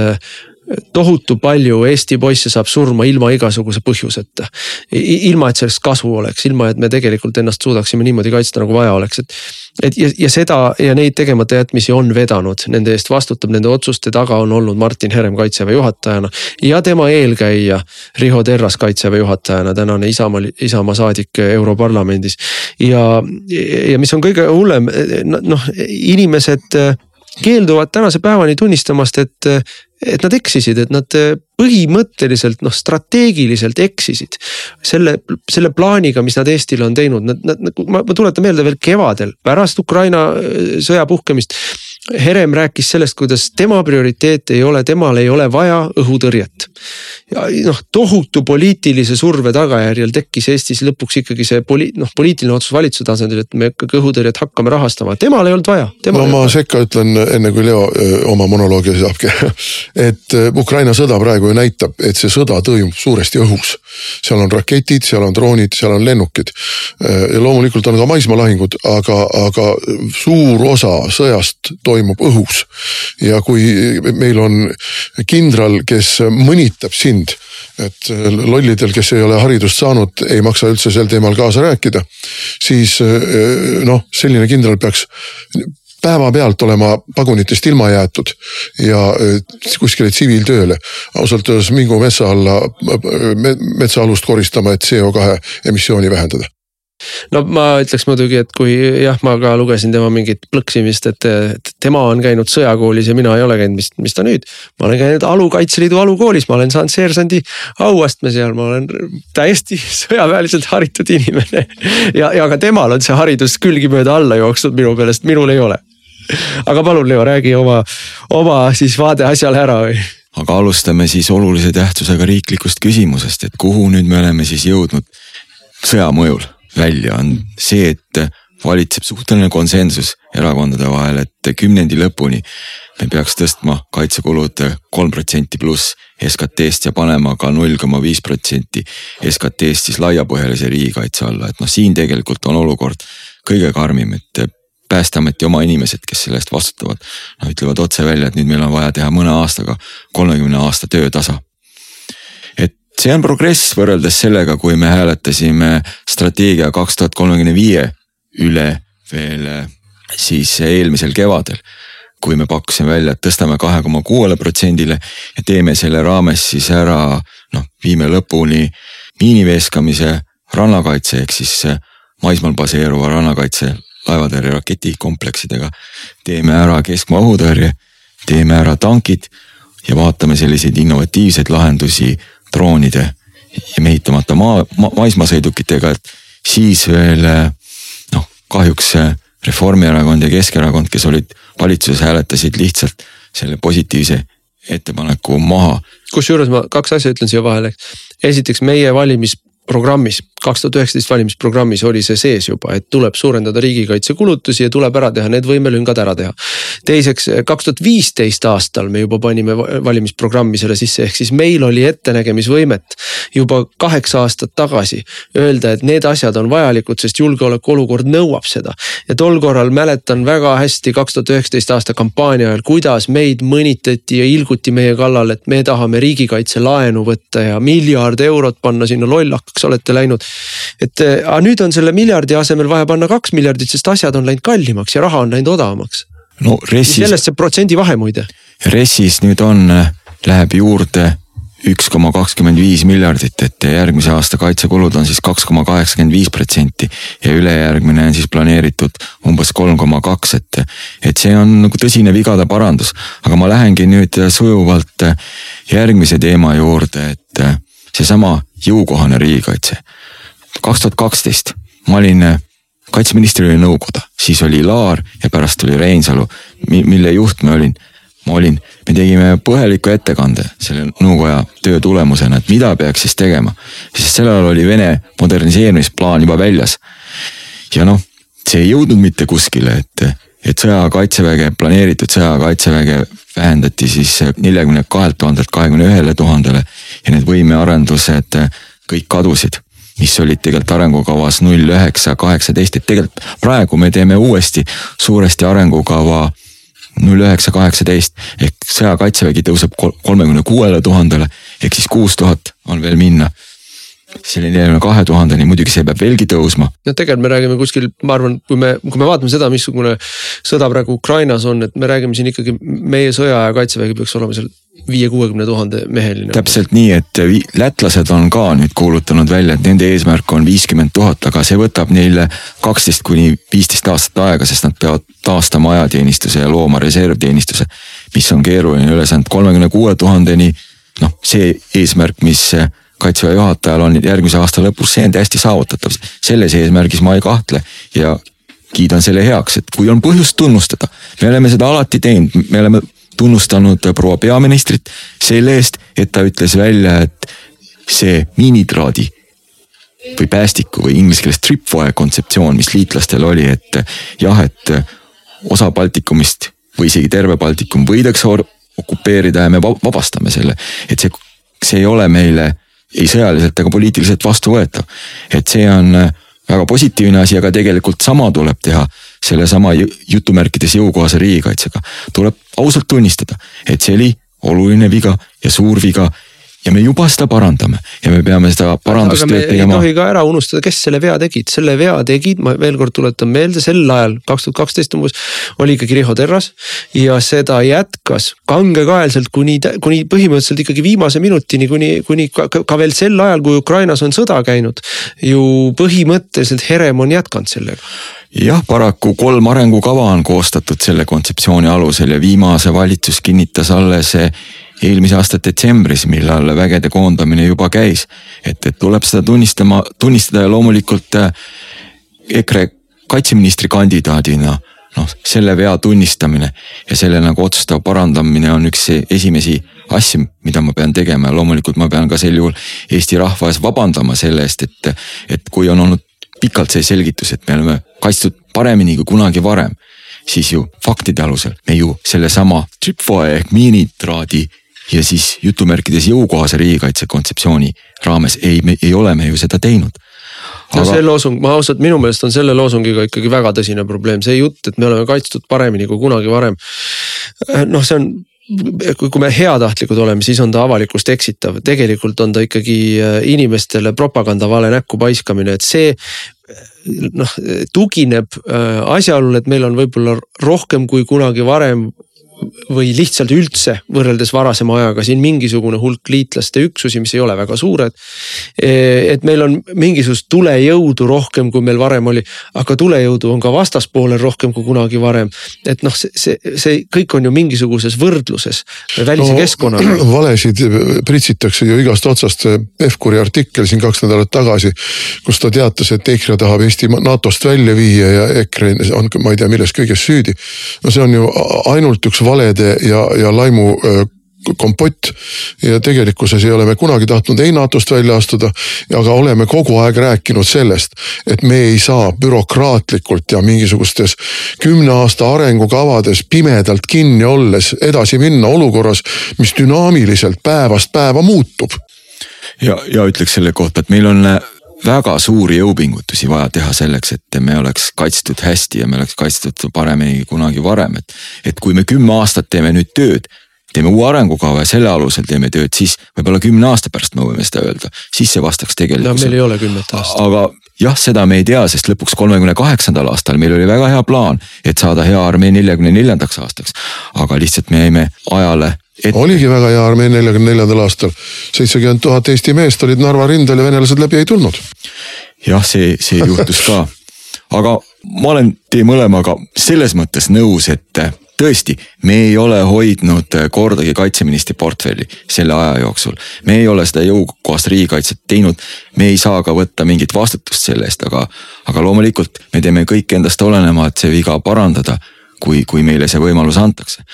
tohutu palju Eesti poisse saab surma ilma igasuguse põhjuseta. ilma, et sellest kasu oleks, ilma, et me tegelikult ennast suudaksime niimoodi kaitsta, nagu vaja oleks, et. et ja, ja seda ja neid tegemata jätmisi on vedanud, nende eest vastutab, nende otsuste taga on olnud Martin Herem kaitseväe juhatajana. ja tema eelkäija Riho Terras kaitseväe juhatajana, tänane Isamaa, Isamaa saadik Europarlamendis. ja, ja mis on kõige hullem, noh inimesed keelduvad tänase päevani tunnistamast, et et nad eksisid, et nad põhimõtteliselt noh, strateegiliselt eksisid. selle, selle plaaniga, mis nad Eestile on teinud, nad, nad, ma, ma tuletan meelde veel kevadel pärast Ukraina äh, sõja puhkemist Herem rääkis sellest, kuidas tema prioriteet ei ole, temal ei ole vaja õhutõrjet. ja noh, tohutu poliitilise surve tagajärjel tekkis Eestis lõpuks ikkagi see poli-, noh poliitiline otsus valitsuse tasandil, et me ikkagi õhutõrjet hakkame rahastama, temal ei olnud vaja. no ma sekka ütlen enne kui Leo öö, oma monoloogi saabki. et Ukraina sõda praegu ju näitab, et see sõda toimub suuresti õhus. seal on raketid, seal on droonid, seal on lennukid. ja loomulikult on ka maismaalahingud, aga, aga suur osa sõjast toimub toimub õhus. ja kui meil on kindral, kes mõnitab sind, et lollidel, kes ei ole haridust saanud, ei maksa üldse sel teemal kaasa rääkida. siis noh, selline kindral peaks päevapealt olema pagunitest ilma jäetud ja kuskile tsiviiltööle. ausalt öeldes mingu metsa alla, metsaalust koristama, et CO2 emissiooni vähendada no ma ütleks muidugi, et kui jah, ma ka lugesin tema mingit plõksimist, et, tema on käinud sõjakoolis ja mina ei ole käinud, mis, mis ta nüüd. ma olen käinud Alu Kaitseliidu alukoolis, ma olen saanud seersandi auastme seal, ma olen täiesti sõjaväeliselt haritud inimene. ja, ja ka temal on see haridus külgimööda alla jooksnud minu meelest, minul ei ole. aga palun, Leo, räägi oma, oma siis vaade asjale ära või aga alustame siis olulise tähtsusega riiklikust küsimusest, et kuhu nüüd me oleme siis jõudnud sõja mõjul välja, on see, et valitseb suhteline konsensus erakondade vahel, et kümnendi lõpuni me peaks tõstma kaitsekulud kolm protsenti pluss SKT-st ja panema ka null koma viis protsenti SKT-st siis laiapõhjalise riigikaitse alla, et noh, siin tegelikult on olukord kõige karmim, et päästeameti oma inimesed, kes selle eest vastutavad, noh ütlevad otse välja, et nüüd meil on vaja teha mõne aastaga kolmekümne aasta töötasa see on progress võrreldes sellega, kui me hääletasime strateegia kaks tuhat kolmekümne viie üle veel eh, siis eelmisel kevadel. kui me pakkusime välja, et tõstame kahe koma kuuele protsendile ja teeme selle raames siis ära noh, viime lõpuni miiniveeskamise rannakaitse ehk siis eh, maismaal baseeruva rannakaitse laevatõrje raketikompleksidega. teeme ära keskmaa õhutõrje, teeme ära tankid ja vaatame selliseid innovatiivseid lahendusi droonide ja mehitamata maa ma,, maismaasõidukitega, et siis veel noh, kahjuks Reformierakond ja Keskerakond, kes olid valitsuses, hääletasid lihtsalt selle positiivse ettepaneku maha. kusjuures ma kaks asja ütlen siia vahele. esiteks meie valimis programmis, kaks tuhat üheksateist valimisprogrammis oli see sees juba, et tuleb suurendada riigikaitsekulutusi ja tuleb ära teha need võimelüngad ära teha. teiseks, kaks tuhat viisteist aastal me juba panime valimisprogrammi selle sisse, ehk siis meil oli ettenägemisvõimet juba kaheksa aastat tagasi öelda, et need asjad on vajalikud, sest julgeolekuolukord nõuab seda. ja tol korral mäletan väga hästi kaks tuhat üheksateist aasta kampaania ajal, kuidas meid mõnitati ja ilguti meie kallal, et me tahame riigikaitselaenu võtta ja miljard eurot panna sinna lollakaks olete läinud. Et eh, aga nüüd on selle miljardi asemel vaja panna kaks miljardit, sest asjad on läinud kallimaks ja raha on läinud odavamaks. no RES-is. sellest see protsendi vahe muide. RES-is nüüd on, eh, läheb juurde üks koma kakskümmend viis miljardit, et järgmise aasta kaitsekulud on siis kaks koma kaheksakümmend viis protsenti ja ülejärgmine on siis planeeritud umbes kolm koma kaks, et. et see on nagu tõsine vigade parandus, aga ma lähengi nüüd sujuvalt järgmise teema juurde, et seesama jõukohane riigikaitse. Kaks tuhat kaksteist ma olin, äh, kaitseministril oli nõukoda, siis oli Laar ja pärast tuli Reinsalu, mille juht ma olin. ma olin, me tegime põhjaliku ettekande selle nõukoja töö tulemusena, et mida peaks siis tegema. sest sel ajal oli Vene moderniseerimisplaan juba väljas. ja noh, see ei jõudnud mitte kuskile, et et sõjakaitseväge, planeeritud sõjakaitseväge vähendati siis neljakümne kahelt tuhandelt kahekümne ühele tuhandele ja need võimearendused kõik kadusid mis olid tegelikult arengukavas null üheksa kaheksateist, et tegelikult praegu me teeme uuesti suuresti arengukava null üheksa kaheksateist ehk sõjakaitsevägi tõuseb kolmekümne kuuele tuhandele ehk siis kuus tuhat on veel minna selle neljakümne kahe tuhandeni, muidugi see peab veelgi tõusma. no tegelikult me räägime kuskil, ma arvan, kui me, kui me vaatame seda, missugune sõda praegu Ukrainas on, et me räägime siin ikkagi meie sõjaaja kaitsevägi peaks olema seal viie-kuuekümne tuhande meheline. täpselt nii, et lätlased on ka nüüd kuulutanud välja, et nende eesmärk on viiskümmend tuhat, aga see võtab neile kaksteist kuni viisteist aastat aega, sest nad peavad taastama ajateenistuse ja looma reservteenistuse. mis on keeruline ülesanne, kolmekümne kuue tuhandeni, noh, see eesmärk, mis kaitseväe juhatajal on järgmise aasta lõpus, see on täiesti saavutatav. selles eesmärgis ma ei kahtle ja kiidan selle heaks, et kui on põhjust tunnustada, me oleme seda alati teinud, me oleme tunnustanud proua peaministrit selle eest, et ta ütles välja, et see miinitraadi või päästiku või inglise keeles tripwire kontseptsioon, mis liitlastel oli, et jah, et osa Baltikumist või isegi terve Baltikum võidakse okupeerida ja me vabastame selle, et see, see ei ole meile ei sõjaliselt ega poliitiliselt vastuvõetav. et see on väga positiivne asi, aga tegelikult sama tuleb teha sellesama jutumärkides jõukohase riigikaitsega. tuleb ausalt tunnistada, et see oli oluline viga ja suur viga ja me juba seda parandame ja me peame seda parandustööd tegema. ei tohi ka ära unustada, kes selle vea tegid, selle vea tegid, ma veel kord tuletan meelde, sel ajal kaks tuhat kaksteist umbes oli ikkagi Riho Terras. ja seda jätkas kangekaelselt kuni, kuni põhimõtteliselt ikkagi viimase minutini, kuni, kuni ka, ka veel sel ajal, kui Ukrainas on sõda käinud. ju põhimõtteliselt Herem on jätkanud sellega jah, paraku kolm arengukava on koostatud selle kontseptsiooni alusel ja viimase valitsus kinnitas alles eelmise aasta detsembris, millal vägede koondamine juba käis. et, et tuleb seda tunnistama, tunnistada ja loomulikult äh, EKRE kaitseministri kandidaadina noh, selle vea tunnistamine ja selle nagu otsustava parandamine on üks esimesi asju, mida ma pean tegema ja loomulikult ma pean ka sel juhul Eesti rahva ees vabandama selle eest, et, et kui on olnud pikalt see selgitus, et me oleme kaitstud paremini kui kunagi varem, siis ju faktide alusel me ju sellesama tripwire ehk miinitraadi ja siis jutumärkides jõukohase riigikaitse kontseptsiooni raames ei, me ei ole me ju seda teinud. Aga... no see loosung, ma ausalt, minu meelest on selle loosungiga ikkagi väga tõsine probleem, see jutt, et me oleme kaitstud paremini kui kunagi varem. noh, see on kui me heatahtlikud oleme, siis on ta avalikkust eksitav, tegelikult on ta ikkagi äh, inimestele propaganda vale näkku paiskamine, et see noh, tugineb äh, asjaolul, et meil on võib-olla rohkem kui kunagi varem või lihtsalt üldse võrreldes varasema ajaga siin mingisugune hulk liitlaste üksusi, mis ei ole väga suured. et meil on mingisugust tulejõudu rohkem, kui meil varem oli, aga tulejõudu on ka vastaspoolel rohkem kui kunagi varem. et noh, see, see, see kõik on ju mingisuguses võrdluses välise no, keskkonnaga. valesid pritsitakse ju igast otsast. Pevkuri artikkel siin kaks nädalat tagasi, kus ta teatas, et EKRE tahab Eesti NATO-st välja viia ja EKRE on, ma ei tea, milles kõiges süüdi. no see on ju ainult üks valede ja, ja laimu kompott ja tegelikkuses ei ole me kunagi tahtnud ei NATO-st välja astuda, aga oleme kogu aeg rääkinud sellest, et me ei saa bürokraatlikult ja mingisugustes kümne aasta arengukavades pimedalt kinni olles edasi minna olukorras, mis dünaamiliselt päevast päeva muutub. ja, ja ütleks selle kohta, et meil on väga suuri jõupingutusi vaja teha selleks, et me oleks kaitstud hästi ja me oleks kaitstud paremini kui kunagi varem, et. et kui me kümme aastat teeme nüüd tööd, teeme uue arengukava ja selle alusel teeme tööd, siis võib-olla kümne aasta pärast me võime seda öelda, siis see vastaks tegelikkusele. no meil ei ole kümmet aastat. aga jah, seda me ei tea, sest lõpuks kolmekümne kaheksandal aastal meil oli väga hea plaan, et saada hea armee neljakümne neljandaks aastaks. aga lihtsalt me jäime ajale et.... oligi väga hea armee neljakümne neljandal aastal, seitsekümmend tuhat Eesti meest olid Narva rindel ja venelased läbi ei tulnud. jah, see, see juhtus ka, aga ma olen teie mõlemaga selles mõttes nõus, et tõesti, me ei ole hoidnud kordagi kaitseministri portfelli selle aja jooksul. me ei ole seda jõukohast riigikaitset teinud, me ei saa ka võtta mingit vastutust selle eest, aga, aga loomulikult me teeme kõik endast olenema, et see viga parandada, kui, kui meile see võimalus antakse.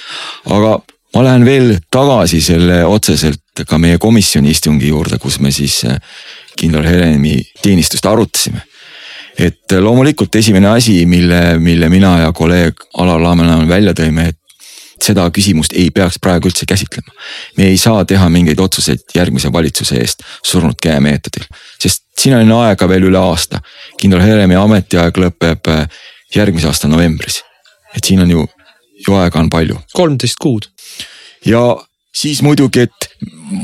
aga ma lähen veel tagasi selle otseselt ka meie komisjoni istungi juurde, kus me siis äh, kindral Heremi teenistust arutasime. et loomulikult esimene asi, mille, mille mina ja kolleeg Alar Laamenaal välja tõime, et seda küsimust ei peaks praegu üldse käsitlema. me ei saa teha mingeid otsuseid järgmise valitsuse eest surnud käe meetodil, sest siin on aega veel üle aasta. kindral Heremi ametiaeg lõpeb äh, järgmise aasta novembris. et siin on ju, ju aega on palju. kolmteist kuud ja siis muidugi, et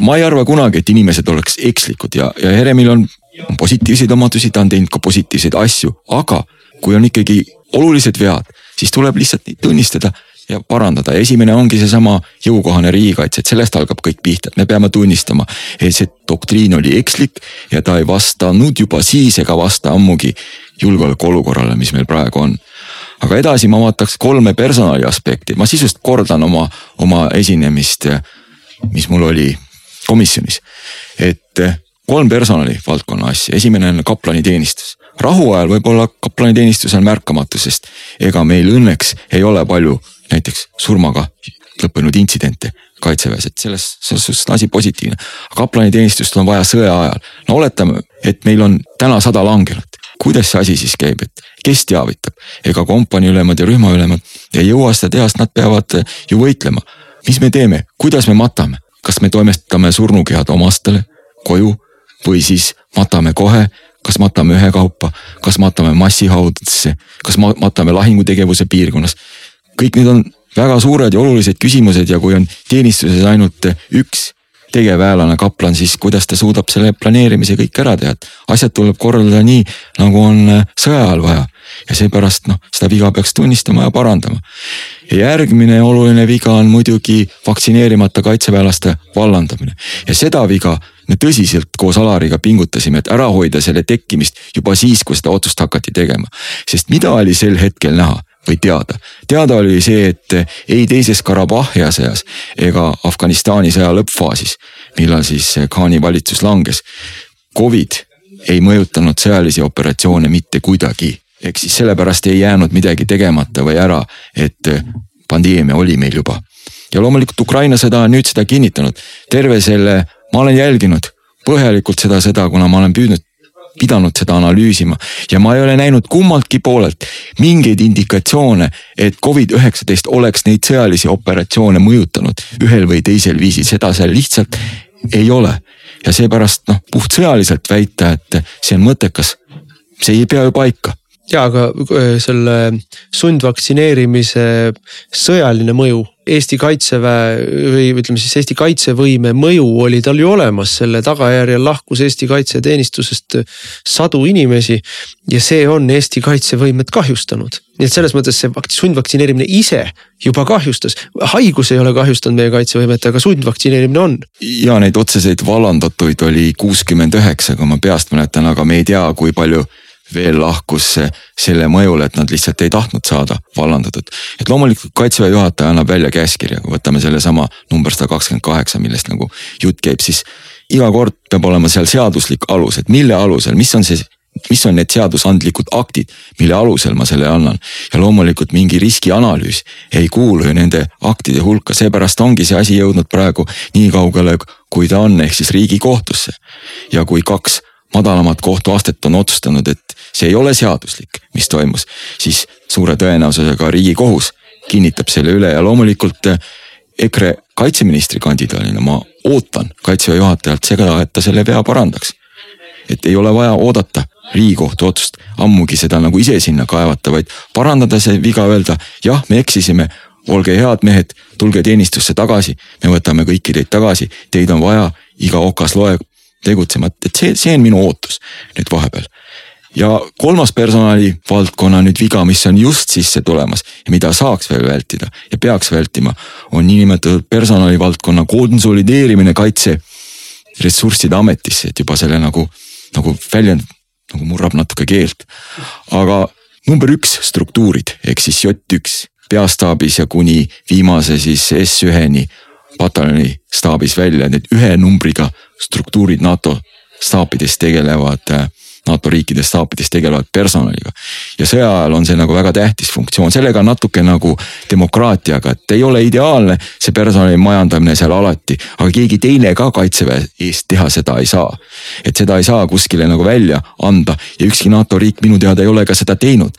ma ei arva kunagi, et inimesed oleks ekslikud ja, ja Heremil on, positiivseid omadusi, ta on teinud ka positiivseid asju, aga kui on ikkagi olulised vead, siis tuleb lihtsalt neid tunnistada ja parandada. esimene ongi seesama jõukohane riigikaitse, et sellest algab kõik pihta, et me peame tunnistama, et see doktriin oli ekslik ja ta ei vastanud juba siis ega vasta ammugi julgeolekuolukorrale, mis meil praegu on aga edasi ma vaataks kolme personali aspekti, ma sisust kordan oma, oma esinemist, mis mul oli komisjonis. et kolm personali valdkonna asja, esimene on kaplaniteenistus. rahuajal võib-olla kaplaniteenistus on märkamatu, sest ega meil õnneks ei ole palju näiteks surmaga lõppenud intsidente kaitseväes, et selles, selles suhtes on asi positiivne. kaplaniteenistust on vaja sõja ajal, no oletame, et meil on täna sada langenut kuidas see asi siis käib, et kes teavitab, ega kompaniiülemad ja rühmaülemad ei jõua seda teha, sest nad peavad ju võitlema. mis me teeme, kuidas me matame, kas me toimetame surnukehad omastele koju või siis matame kohe, kas matame ühekaupa, kas matame massihaudadesse, kas matame lahingutegevuse piirkonnas. kõik need on väga suured ja olulised küsimused ja kui on teenistuses ainult üks tegevväelane, kaplan, siis kuidas ta suudab selle planeerimise kõik ära teha, et asjad tuleb korraldada nii, nagu on äh, sõja ajal vaja. ja seepärast noh, seda viga peaks tunnistama ja parandama. järgmine oluline viga on muidugi vaktsineerimata kaitseväelaste vallandamine ja seda viga me tõsiselt koos Alariga pingutasime, et ära hoida selle tekkimist juba siis, kui seda otsust hakati tegema. sest mida oli sel hetkel näha või teada. teada oli see, et ei teises Karabahhi sõjas ega Afganistani sõja lõppfaasis, millal siis Khani valitsus langes. Covid ei mõjutanud sõjalisi operatsioone mitte kuidagi, ehk siis sellepärast ei jäänud midagi tegemata või ära, et pandeemia oli meil juba. ja loomulikult Ukraina sõda on nüüd seda kinnitanud, terve selle, ma olen jälginud põhjalikult seda sõda, kuna ma olen püüdnud pidanud seda analüüsima. Ja ma ei ole näinud kummaltki poolelt mingeid indikatsioone, et Covid-19 oleks neid sõjalisi operatsioone mõjutanud ühel või teisel viisil, seda seal lihtsalt ei ole. ja seepärast noh, puht sõjaliselt väita, et see on mõttekas, see ei pea ju paika ja aga äh, selle sundvaktsineerimise sõjaline mõju Eesti kaitseväe või ütleme siis Eesti kaitsevõime mõju oli tal ju olemas, selle tagajärjel lahkus Eesti kaitseteenistusest sadu inimesi. ja see on Eesti kaitsevõimet kahjustanud, nii et selles mõttes see sundvaktsineerimine ise juba kahjustas, haigus ei ole kahjustanud meie kaitsevõimet, aga sundvaktsineerimine on. ja neid otseseid vallandatuid oli kuuskümmend üheksa, kui ma peast mäletan, aga me ei tea, kui palju veel lahkus selle mõjul, et nad lihtsalt ei tahtnud saada vallandatud. et loomulikult kaitseväe juhataja annab välja käskkirja, kui võtame sellesama number sada kakskümmend kaheksa, millest nagu jutt käib, siis iga kord peab olema seal seaduslik alus, et mille alusel, mis on see mis on need seadusandlikud aktid, mille alusel ma selle annan. ja loomulikult mingi riskianalüüs ei kuulu ju nende aktide hulka, seepärast ongi see asi jõudnud praegu nii kaugele, kui ta on, ehk siis riigikohtusse. ja kui kaks madalamat kohtuastet on otsustanud, et see ei ole seaduslik, mis toimus, siis suure tõenäosusega riigikohus kinnitab selle üle ja loomulikult eh, EKRE kaitseministri kandidaadina ma ootan kaitseväe juhatajalt seda, et ta selle vea parandaks. et ei ole vaja oodata riigikohtu otsust, ammugi seda nagu ise sinna kaevata, vaid parandada see viga, öelda jah, me eksisime, olge head mehed, tulge teenistusse tagasi, me võtame kõiki teid tagasi, teid on vaja, iga okas loeb, tegutsema, et see, see on minu ootus nüüd vahepeal. ja kolmas personalivaldkonna nüüd viga, mis on just sisse tulemas ja mida saaks veel vältida ja peaks vältima, on niinimetatud personalivaldkonna konsolideerimine kaitseressursside ametisse, et juba selle nagu, nagu väljend nagu murrab natuke keelt. aga number üks struktuurid ehk siis J1 peastaabis ja kuni viimase siis S1-ni pataljoni staabis välja, need ühe numbriga struktuurid NATO staapides tegelevad, äh, NATO riikide staapides tegelevad personaliga. ja sõja ajal on see nagu väga tähtis funktsioon, sellega natuke nagu demokraatiaga, et ei ole ideaalne see personali majandamine seal alati, aga keegi teine ka kaitseväe eest teha seda ei saa. et seda ei saa kuskile nagu välja anda ja ükski NATO riik minu teada ei ole ka seda teinud.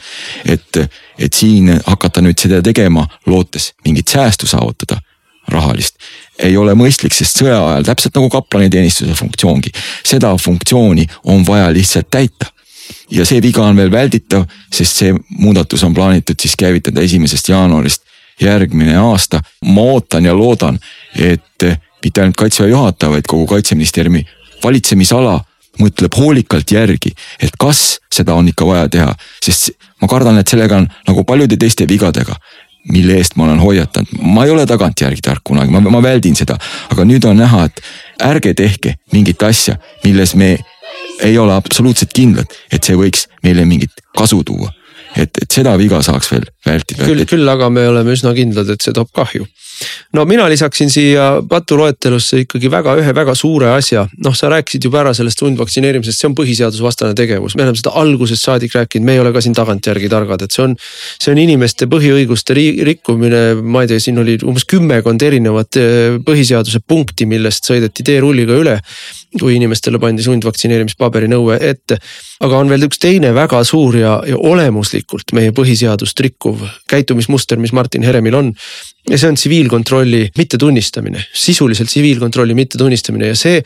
et, et siin hakata nüüd seda tegema, lootes mingit säästu saavutada rahalist, ei ole mõistlik, sest sõja ajal täpselt nagu kaplaniteenistuse funktsioongi, seda funktsiooni on vaja lihtsalt täita. ja see viga on veel välditav, sest see muudatus on plaanitud siis käivitada esimesest jaanuarist järgmine aasta. ma ootan ja loodan, et mitte ainult kaitseväe juhataja, vaid kogu kaitseministeeriumi valitsemisala mõtleb hoolikalt järgi, et kas seda on ikka vaja teha, sest ma kardan, et sellega on nagu paljude teiste vigadega mille eest ma olen hoiatanud, ma ei ole tagantjärgi tark kunagi, ma, ma väldin seda, aga nüüd on näha, et ärge tehke mingit asja, milles me ei ole absoluutselt kindlad, et see võiks meile mingit kasu tuua. et, et seda viga saaks veel vältida. küll, küll aga me oleme üsna kindlad, et see toob kahju no mina lisaksin siia patuloetelusse ikkagi väga ühe väga suure asja, noh, sa rääkisid juba ära sellest sundvaktsineerimisest, see on põhiseadusvastane tegevus, me oleme seda algusest saadik rääkinud, me ei ole ka siin tagantjärgi targad, et see on. see on inimeste põhiõiguste rikkumine, ma ei tea, siin oli umbes kümmekond erinevat eh, põhiseaduse punkti, millest sõideti teerulliga üle. kui inimestele pandi sundvaktsineerimispaberi nõue ette, aga on veel üks teine väga suur ja, ja olemuslikult meie põhiseadust rikkuv jätkuv käitumismuster, mis Martin Heremil on. ja see on tsiviilkontrolli mittetunnistamine, sisuliselt tsiviilkontrolli mittetunnistamine ja see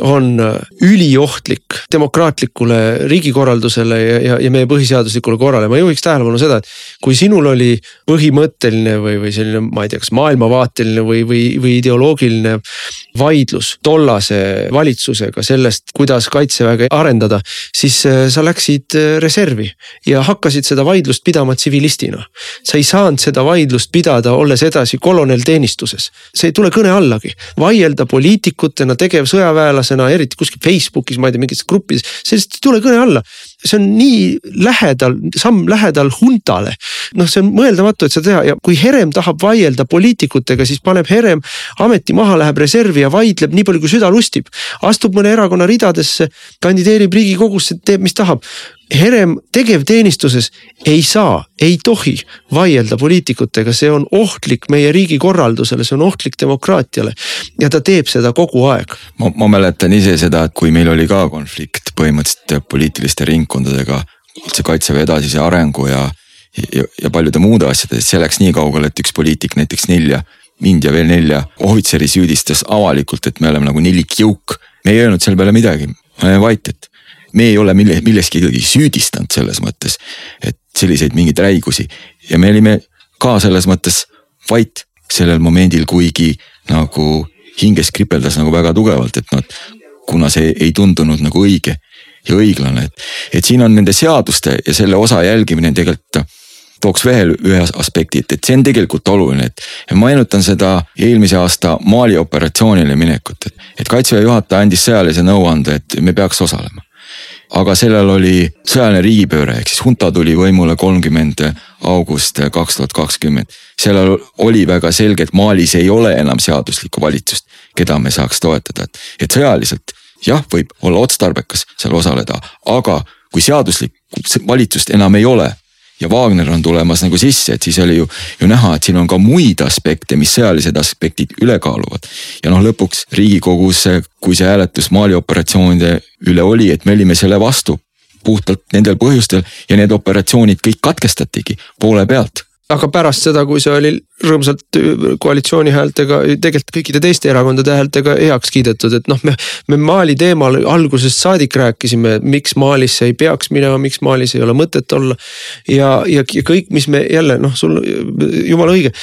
on üliohtlik demokraatlikule riigikorraldusele ja, ja, ja meie põhiseaduslikule korrale. ma juhiks tähelepanu seda, et kui sinul oli põhimõtteline või, või selline, ma ei tea, kas maailmavaateline või, või, või ideoloogiline vaidlus tollase valitsusega sellest, kuidas kaitseväge arendada, siis äh, sa läksid äh, reservi ja hakkasid seda vaidlust pidama tsivilistina. Sa ei saanud seda vaidlust pidada, olles edasi kolonelteenistuses, see ei tule kõne allagi. vaielda poliitikutena, tegevsõjaväelasena, eriti kuskil Facebookis, ma ei tea, mingites gruppides, lihtsalt ei tule kõne alla see on nii lähedal, samm lähedal huntale. noh, see on mõeldamatu, et seda teha ja kui Herem tahab vaielda poliitikutega, siis paneb Herem ameti maha, läheb reservi ja vaidleb nii palju, kui süda lustib. astub mõne erakonna ridadesse, kandideerib riigikogusse, teeb, mis tahab. Herem tegevteenistuses ei saa, ei tohi vaielda poliitikutega, see on ohtlik meie riigikorraldusele, see on ohtlik demokraatiale. ja ta teeb seda kogu aeg. ma, ma mäletan ise seda, et kui meil oli ka konflikt põhimõtteliselt poliitiliste ringkondadega üldse kaitseväe edasise arengu ja, ja, ja paljude muude asjade, see läks nii kaugele, et üks poliitik näiteks nelja, mind ja veel nelja ohvitseri süüdistas avalikult, et me oleme nagu nelik jõuk. me ei öelnud selle peale midagi, me oleme vait, et me ei ole mille, milleski ikkagi süüdistanud selles mõttes, et selliseid mingeid räigusi. Ja me olime ka selles mõttes vait sellel momendil, kuigi nagu hinges kripeldas nagu väga tugevalt, et noh, kuna see ei tundunud nagu õige ja õiglane, et, et siin on nende seaduste ja selle osa jälgimine tegelikult tooks veel ühe aspekti, et, et see on tegelikult oluline, et meenutan seda eelmise aasta Mali operatsioonile minekut, et, et kaitseväe juhataja andis sõjalise nõuande, et me peaks osalema aga sellel oli sõjaline riigipööre, ehk siis hunta tuli võimule kolmkümmend august kaks tuhat kakskümmend. sellel oli väga selge, et Malis ei ole enam seaduslikku valitsust, keda me saaks toetada, et, et sõjaliselt jah, võib olla otstarbekas seal osaleda, aga kui seaduslikku valitsust enam ei ole ja Wagner on tulemas nagu sisse, et siis oli ju, ju näha, et siin on ka muid aspekte, mis sõjalised aspektid üle kaaluvad. ja noh, lõpuks riigikogus, kui see hääletus Mali operatsioonide üle oli, et me olime selle vastu puhtalt nendel põhjustel ja need operatsioonid kõik katkestatigi poole pealt aga pärast seda, kui see oli rõõmsalt koalitsiooni häältega, tegelikult kõikide teiste erakondade häältega heaks kiidetud, et noh, me. me Mali teemal algusest saadik rääkisime, miks Malisse ei peaks minema, miks Malis ei ole mõtet olla. ja, ja, ja kõik, mis me jälle noh, sul jumala õige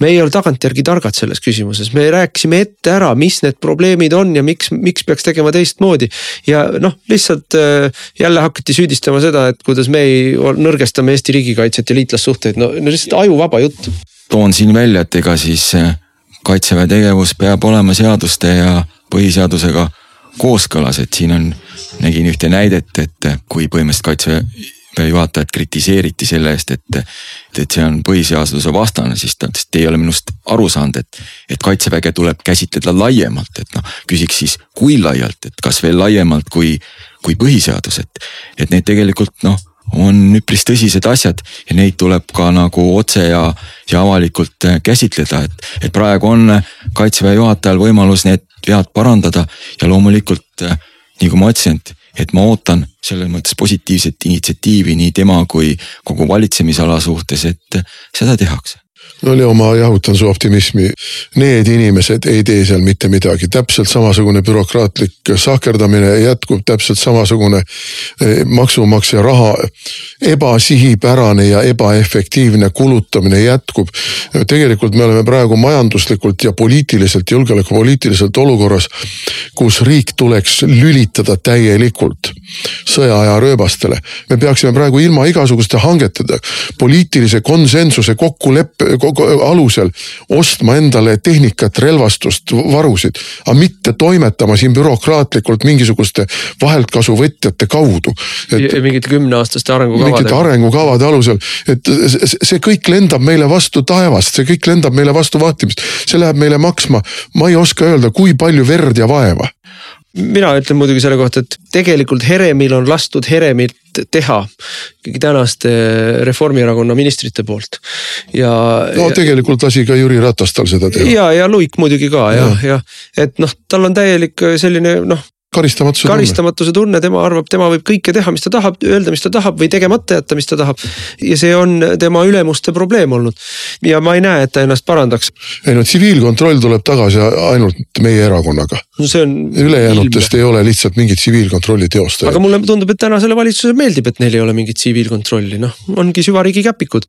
me ei ole tagantjärgi targad selles küsimuses, me rääkisime ette ära, mis need probleemid on ja miks, miks peaks tegema teistmoodi. ja noh, lihtsalt äh, jälle hakati süüdistama seda, et kuidas me ei nõrgestame Eesti riigikaitset ja liitlassuhteid, no, no lihtsalt ajuvaba jutt. toon siin välja, et ega siis äh, kaitseväe tegevus peab olema seaduste ja põhiseadusega kooskõlas, et siin on, nägin ühte näidet, et kui põhimõtteliselt kaitseväe juhatajat kritiseeriti selle eest, et, et see on põhiseaduse vastane, siis ta ütles, et ei ole minust aru saanud, et, et kaitseväge tuleb käsitleda laiemalt, et noh, küsiks siis, kui laialt, et kas veel laiemalt kui, kui põhiseadus, et, et need tegelikult noh on üpris tõsised asjad ja neid tuleb ka nagu otse ja, ja avalikult käsitleda, et, et praegu on kaitseväe juhatajal võimalus need vead parandada ja loomulikult nii kui ma ütlesin, et et ma ootan selles mõttes positiivset initsiatiivi nii tema kui kogu valitsemisala suhtes, et seda tehakse no Leo, ma jahutan su optimismi. Need inimesed ei tee seal mitte midagi, täpselt samasugune bürokraatlik sahkerdamine jätkub, täpselt samasugune eh, maksumaksja raha ebasihipärane ja ebaefektiivne kulutamine jätkub. tegelikult me oleme praegu majanduslikult ja poliitiliselt, julgeolekupoliitiliselt olukorras, kus riik tuleks lülitada täielikult sõjaaja rööbastele. me peaksime praegu ilma igasuguste hangeteta, poliitilise konsensuse kokkuleppe alusel ostma endale tehnikat, relvastust, varusid, aga mitte toimetama siin bürokraatlikult mingisuguste vaheltkasuvõtjate kaudu. mingite kümneaastaste arengukavade. mingite arengukavade alusel, et see kõik lendab meile vastu taevast, see kõik lendab meile vastu vahtimist, see läheb meile maksma, ma ei oska öelda, kui palju verd ja vaeva mina ütlen muidugi selle kohta, et tegelikult Heremil on lastud Heremit teha ikkagi tänaste Reformierakonna ministrite poolt ja. no tegelikult lasi ka Jüri Ratas tal seda teha. ja, ja Luik muidugi ka jah, jah, et noh, tal on täielik selline noh karistamatuse karistamatuse tunne, tema arvab, tema võib kõike teha, mis ta tahab, öelda, mis ta tahab või tegemata jätta, mis ta tahab. ja see on tema ülemuste probleem olnud ja ma ei näe, et ta ennast parandaks. ei no tsiviilkontroll tuleb tagasi ainult meie erakonnaga, no ülejäänutest ei ole lihtsalt mingit tsiviilkontrolli aga teostajaid. mulle tundub, et tänasele valitsusele meeldib, et neil ei ole mingit tsiviilkontrolli, noh, ongi süvariigi käpikud.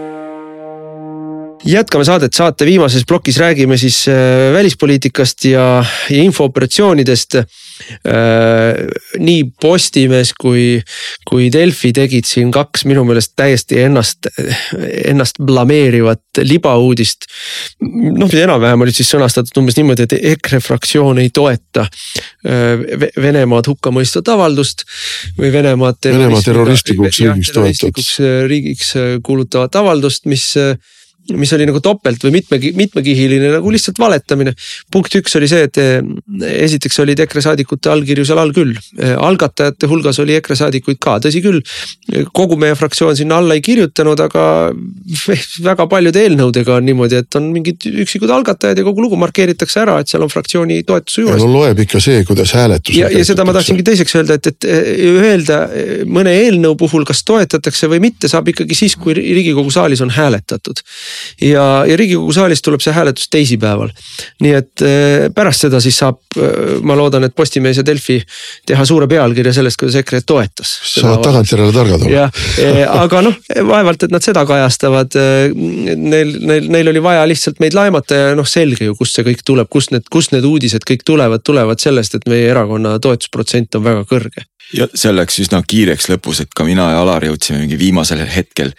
jätkame saadet, saate viimases plokis räägime siis äh, välispoliitikast ja, ja infooperatsioonidest äh,. nii Postimees kui, kui Delfi tegid siin kaks minu meelest täiesti ennast, ennast blameerivat libauudist. noh, mis enam-vähem olid siis sõnastatud umbes niimoodi, et EKRE fraktsioon ei toeta äh, Ve- Venemaad hukkamõistvat avaldust või Venemaad. Venemaa terroristlikuks riigiks äh, riigiks kuulutavat avaldust, mis mis oli nagu topelt või mitme, mitmekihiline nagu lihtsalt valetamine. punkt üks oli see, et eh, esiteks olid EKRE saadikute allkirju seal all küll, algatajate hulgas oli EKRE saadikuid ka, tõsi küll. kogu meie fraktsioon sinna alla ei kirjutanud, aga väga paljude eelnõudega on niimoodi, et on mingid üksikud algatajad ja kogu lugu markeeritakse ära, et seal on fraktsiooni toetuse juures no loeb ikka see, kuidas hääletusel ja, ja seda ma tahtsingi teiseks öelda, et, et öelda mõne eelnõu puhul, kas toetatakse või mitte, saab ikkagi siis, kui riigikogu saalis on hääletatud. ja, ja riigikogu saalis tuleb see hääletus teisipäeval. nii et eh, pärast seda siis saab, ma loodan, et Postimees ja Delfi teha suure pealkirja sellest, kuidas EKRE toetas. saavad tagantjärele targad olla. jah, aga noh, vaevalt, et nad seda kajastavad. Neil, neil, neil oli vaja lihtsalt meid laimata ja noh, selge ju, kust see kõik tuleb, kust need, kust need uudised kõik tulevad, tulevad sellest, et meie erakonna toetusprotsent on väga kõrge. Ja see läks üsna kiireks lõpus, et ka mina ja Alar jõudsime mingi viimasel hetkel.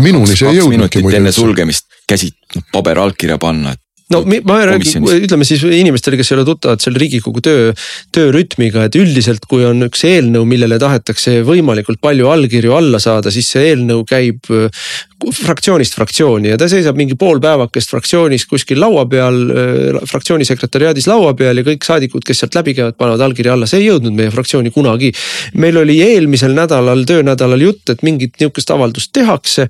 Minuni see ei jõudnudki muide enne sulgemist käsid noh, paberallkirja panna, et no ma ei räägi, Komisjonis. ütleme siis inimestele, kes ei ole tuttavad selle riigikogu töö, töörütmiga, et üldiselt, kui on üks eelnõu, millele tahetakse võimalikult palju allkirju alla saada, siis see eelnõu käib fraktsioonist fraktsiooni ja ta seisab mingi pool päevakest fraktsioonis kuskil laua peal, fraktsiooni sekretäriaadis laua peal ja kõik saadikud, kes sealt läbi käivad, panevad allkirja alla, see ei jõudnud meie fraktsiooni kunagi. meil oli eelmisel nädalal, töönädalal jutt, et mingit nihukest avaldust tehakse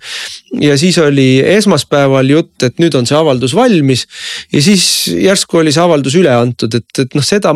ja siis oli esmaspäeval jutt, et nüüd on see avaldus valmis ja siis järsku oli see avaldus üle antud, et, et noh, seda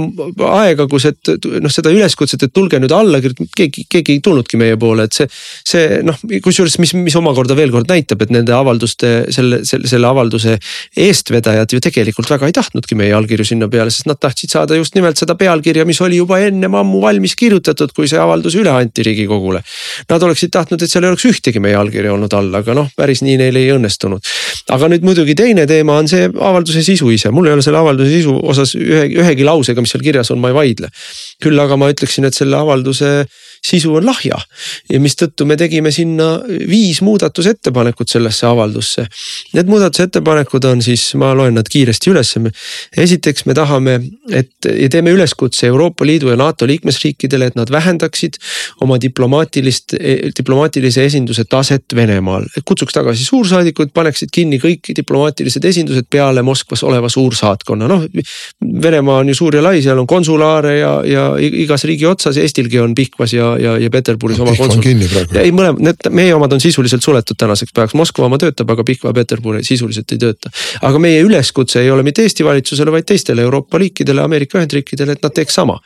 aega, kus, et noh, seda üleskutset, et tulge nüüd alla keegi, keegi ei tulnudki meie poole, et see. see noh, kusjuures, mis, mis omakorda veel kord näitab, et nende avalduste selle, selle, selle avalduse eestvedajad ju tegelikult väga ei tahtnudki meie allkirju sinna peale, sest nad tahtsid saada just nimelt seda pealkirja, mis oli juba ennem ammu valmis kirjutatud, kui see avaldus üle anti riigikogule. Nad oleksid tahtnud, et seal ei oleks ühtegi meie allkirja olnud all, aga noh, päris nii neil ei õnnestunud. aga nüüd muidugi teine teema on see avalduse sisu ise, mul ei ole selle avalduse sisu osas ühe, ühegi lausega, mis seal kirjas on, ma ei vaidle. küll aga ma ütleksin, et selle avalduse sisu on lahja ja mistõttu me tegime sinna viis muudatusettepanekut sellesse avaldusse. Need muudatusettepanekud on siis, ma loen nad kiiresti üles. esiteks me tahame, et ja teeme üleskutse Euroopa Liidu ja NATO liikmesriikidele, et nad vähendaksid oma diplomaatilist, diplomaatilise esinduse taset Venemaal. kutsuks tagasi suursaadikud, paneksid kinni kõik diplomaatilised esindused peale Moskvas oleva suursaatkonna, noh. Venemaa on ju suur ja lai, seal on konsulaare ja, ja igas riigi otsas, Eestilgi on Pihkvas ja, ja, ja Peterburis oma Pihkva on konsul. ei mõlemad, need meie omad on sisuliselt suletud tänaseks päevaks, Moskva oma töötab, aga Pihkva ja Peterburi sisuliselt ei tööta. aga meie üleskutse ei ole mitte Eesti valitsusele, vaid teistele Euroopa riikidele, Ameerika Ühendriikidele, et nad teeks sama.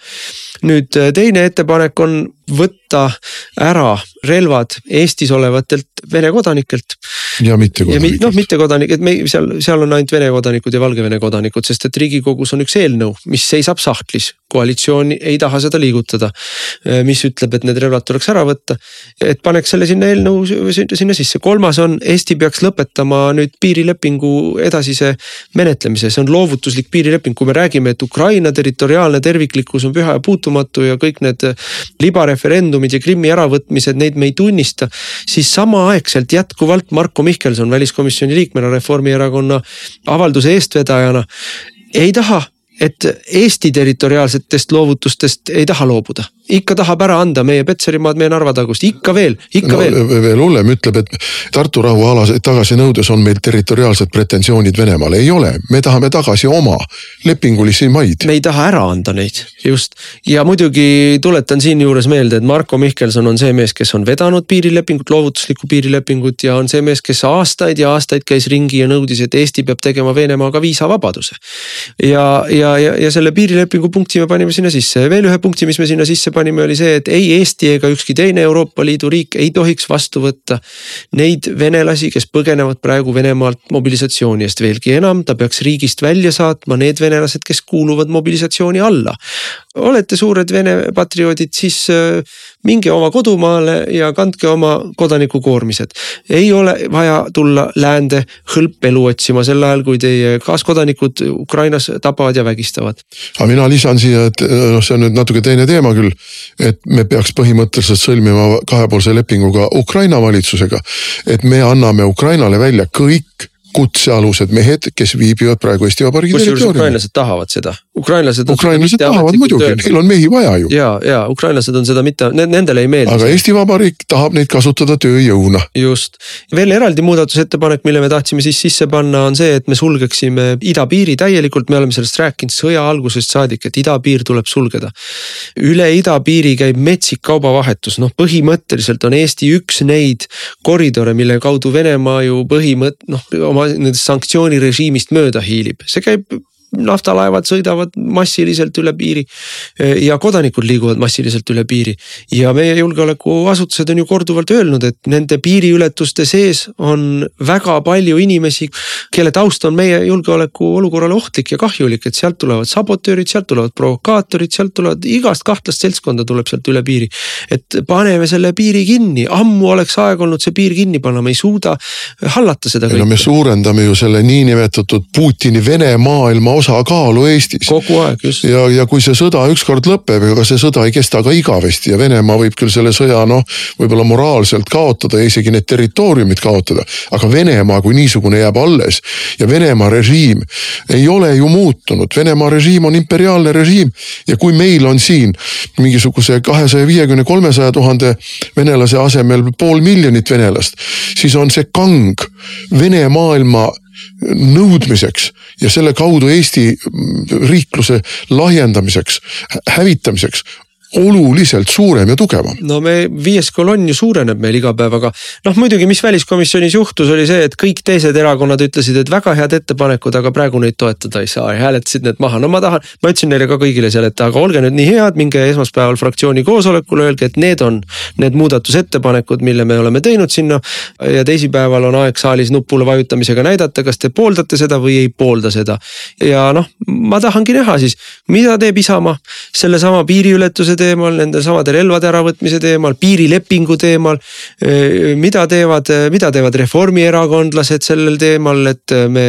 nüüd teine ettepanek on võtta ära relvad Eestis olevatelt Vene kodanikelt ja mitte ja mi- noh, kodanikud. mittekodanik, et me seal, seal on ainult Vene kodanikud ja Valgevene kodanikud, sest et riigikogus on üks eelnõu, mis seisab sahtlis. koalitsioon ei taha seda liigutada, mis ütleb, et need relvad tuleks ära võtta. et paneks selle sinna eelnõu sinna- sisse, kolmas on Eesti peaks lõpetama nüüd piirilepingu edasise menetlemise, see on loovutuslik piirileping, kui me räägime, et Ukraina territoriaalne terviklikkus on püha ja puutumatu ja kõik need libareferendumid ja Krimmi äravõtmised, neid me ei tunnista. siis samaaegselt jätkuvalt Marko Mihkelson väliskomisjoni liikmena Reformierakonna avalduse eestvedajana ei taha et Eesti territoriaalsetest loovutustest ei taha loobuda ikka tahab ära anda meie Petserimaad, meie Narva tagust, ikka veel, ikka no, veel. veel hullem, ütleb, et Tartu rahualaseid tagasinõudes on meil territoriaalsed pretensioonid Venemaale, ei ole, me tahame tagasi oma lepingulisi maid. me ei taha ära anda neid, just. ja muidugi tuletan siinjuures meelde, et Marko Mihkelson on see mees, kes on vedanud piirilepingut, loovutuslikku piirilepingut ja on see mees, kes aastaid ja aastaid käis ringi ja nõudis, et Eesti peab tegema Venemaaga viisavabaduse. ja, ja, ja, ja selle piirilepingu punkti me panime sinna sisse ja veel ühe punkti, mis me sinna sisse panime, oli see, et ei Eesti ega ükski teine Euroopa Liidu riik ei tohiks vastu võtta neid venelasi, kes põgenevad praegu Venemaalt mobilisatsiooni eest, veelgi enam, ta peaks riigist välja saatma need venelased, kes kuuluvad mobilisatsiooni alla. olete suured Vene patrioodid, siis äh, minge oma kodumaale ja kandke oma kodanikukoormised. ei ole vaja tulla läände hõlpelu otsima sel ajal, kui teie kaaskodanikud Ukrainas tapavad ja vägistavad. aga mina lisan siia, et noh, see on nüüd natuke teine teema küll. Et me peaks põhimõtteliselt sõlmima kahepoolse lepingu ka Ukraina valitsusega. et me anname Ukrainale välja kõik kutsealused mehed, kes viibivad praegu Eesti Vabariigi territooriumil. ukrainlased tahavad seda, ukrainlased. ukrainlased tahavad muidugi, neil on mehi vaja ju. ja, ja ukrainlased on seda mitte, nendele ei meeldi. aga Eesti Vabariik tahab neid kasutada tööjõuna. just, veel eraldi muudatusettepanek, mille me tahtsime siis sisse panna, on see, et me sulgeksime idapiiri täielikult, me oleme sellest rääkinud sõja algusest saadik, et idapiir tuleb sulgeda. üle idapiiri käib metsik kaubavahetus, noh põhimõtteliselt on Eesti üks neid koridore, mille kaudu Venemaa ju põhimõtt-, noh oma nendest sanktsioonirežiimist mööda hiilib, see käib naftalaevad sõidavad massiliselt üle piiri ja kodanikud liiguvad massiliselt üle piiri. ja meie julgeolekuasutused on ju korduvalt öelnud, et nende piiriületuste sees on väga palju inimesi, kelle taust on meie julgeoleku olukorrale ohtlik ja kahjulik, et sealt tulevad sabotöörid, sealt tulevad provokaatorid, sealt tulevad igast kahtlast seltskonda tuleb sealt üle piiri. et paneme selle piiri kinni, ammu oleks aeg olnud see piir kinni panna, me ei suuda hallata seda kõike. no me suurendame ju selle niinimetatud Putini Vene maailma osakaalu Eestis. kogu aeg, just. ja, ja kui see sõda ükskord lõpeb, ega see sõda ei kesta ka igavesti ja Venemaa võib küll selle sõja noh, võib-olla moraalselt kaotada ja isegi need territooriumid kaotada. aga Venemaa kui niisugune jääb alles ja Venemaa režiim ei ole ju muutunud, Venemaa režiim on imperiaalne režiim. ja kui meil on siin mingisuguse kahesaja viiekümne, kolmesaja tuhande venelase asemel pool miljonit venelast, siis on see kang Vene maailma nõudmiseks ja selle kaudu Eesti riikluse lahjendamiseks, hävitamiseks oluliselt suurem ja tugevam. no me viies kolonn ju suureneb meil iga päev, aga noh, muidugi, mis väliskomisjonis juhtus, oli see, et kõik teised erakonnad ütlesid, et väga head ettepanekud, aga praegu neid toetada ei saa ja hääletasid need maha. no ma tahan, ma ütlesin neile ka kõigile seal, et aga olge nüüd nii head, minge esmaspäeval fraktsiooni koosolekule, öelge, et need on need muudatusettepanekud, mille me oleme teinud sinna. ja teisipäeval on aeg saalis nupule vajutamisega näidata, kas te pooldate seda või ei poolda seda. ja noh, ma tahangi näha siis, mida teeb Isamaa sellesama piiriületuse teemal, nende samade relvade äravõtmise teemal, piirilepingu teemal. mida teevad, mida teevad reformierakondlased sellel teemal, et me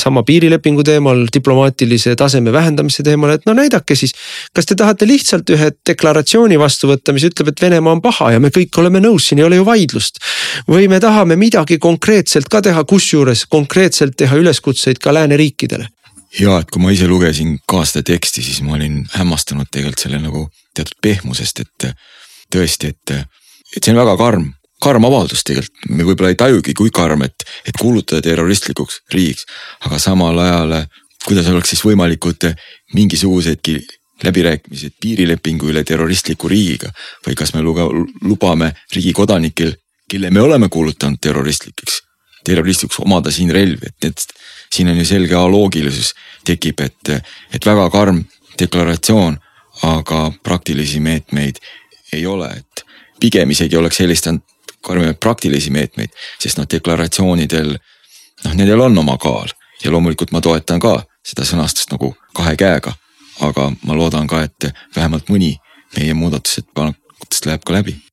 sama piirilepingu teemal, diplomaatilise taseme vähendamise teemal, et no näidake siis. kas te tahate lihtsalt ühe deklaratsiooni vastu võtta, mis ütleb, et Venemaa on paha ja me kõik oleme nõus, siin ei ole ju vaidlust. või me tahame midagi konkreetselt ka teha, kusjuures konkreetselt teha üleskutseid ka lääneriikidele ja et kui ma ise lugesin ka seda teksti, siis ma olin hämmastunud tegelikult selle nagu teatud pehmusest, et tõesti, et, et see on väga karm, karm avaldus tegelikult, me võib-olla ei tajugi, kui karm, et, et kuulutada terroristlikuks riigiks, aga samal ajal kuidas oleks siis võimalikud mingisugusedki läbirääkimised piirilepingu üle terroristliku riigiga? Või kas me luga, lubame riigi kodanikel, kelle me oleme kuulutanud terroristlikeks, terroristlikuks omada siin relvi, et need siin on ju selge aloogilisus. Tekib, et, et väga karm deklaratsioon, aga praktilisi meetmeid ei ole, et pigem isegi oleks eelistanud karmimaid praktilisi meetmeid, sest noh, deklaratsioonidel noh, nendel on oma kaal. Ja loomulikult ma toetan ka seda sõnastust nagu kahe käega. aga ma loodan ka, et vähemalt mõni meie muudatusettepanekutest läheb ka läbi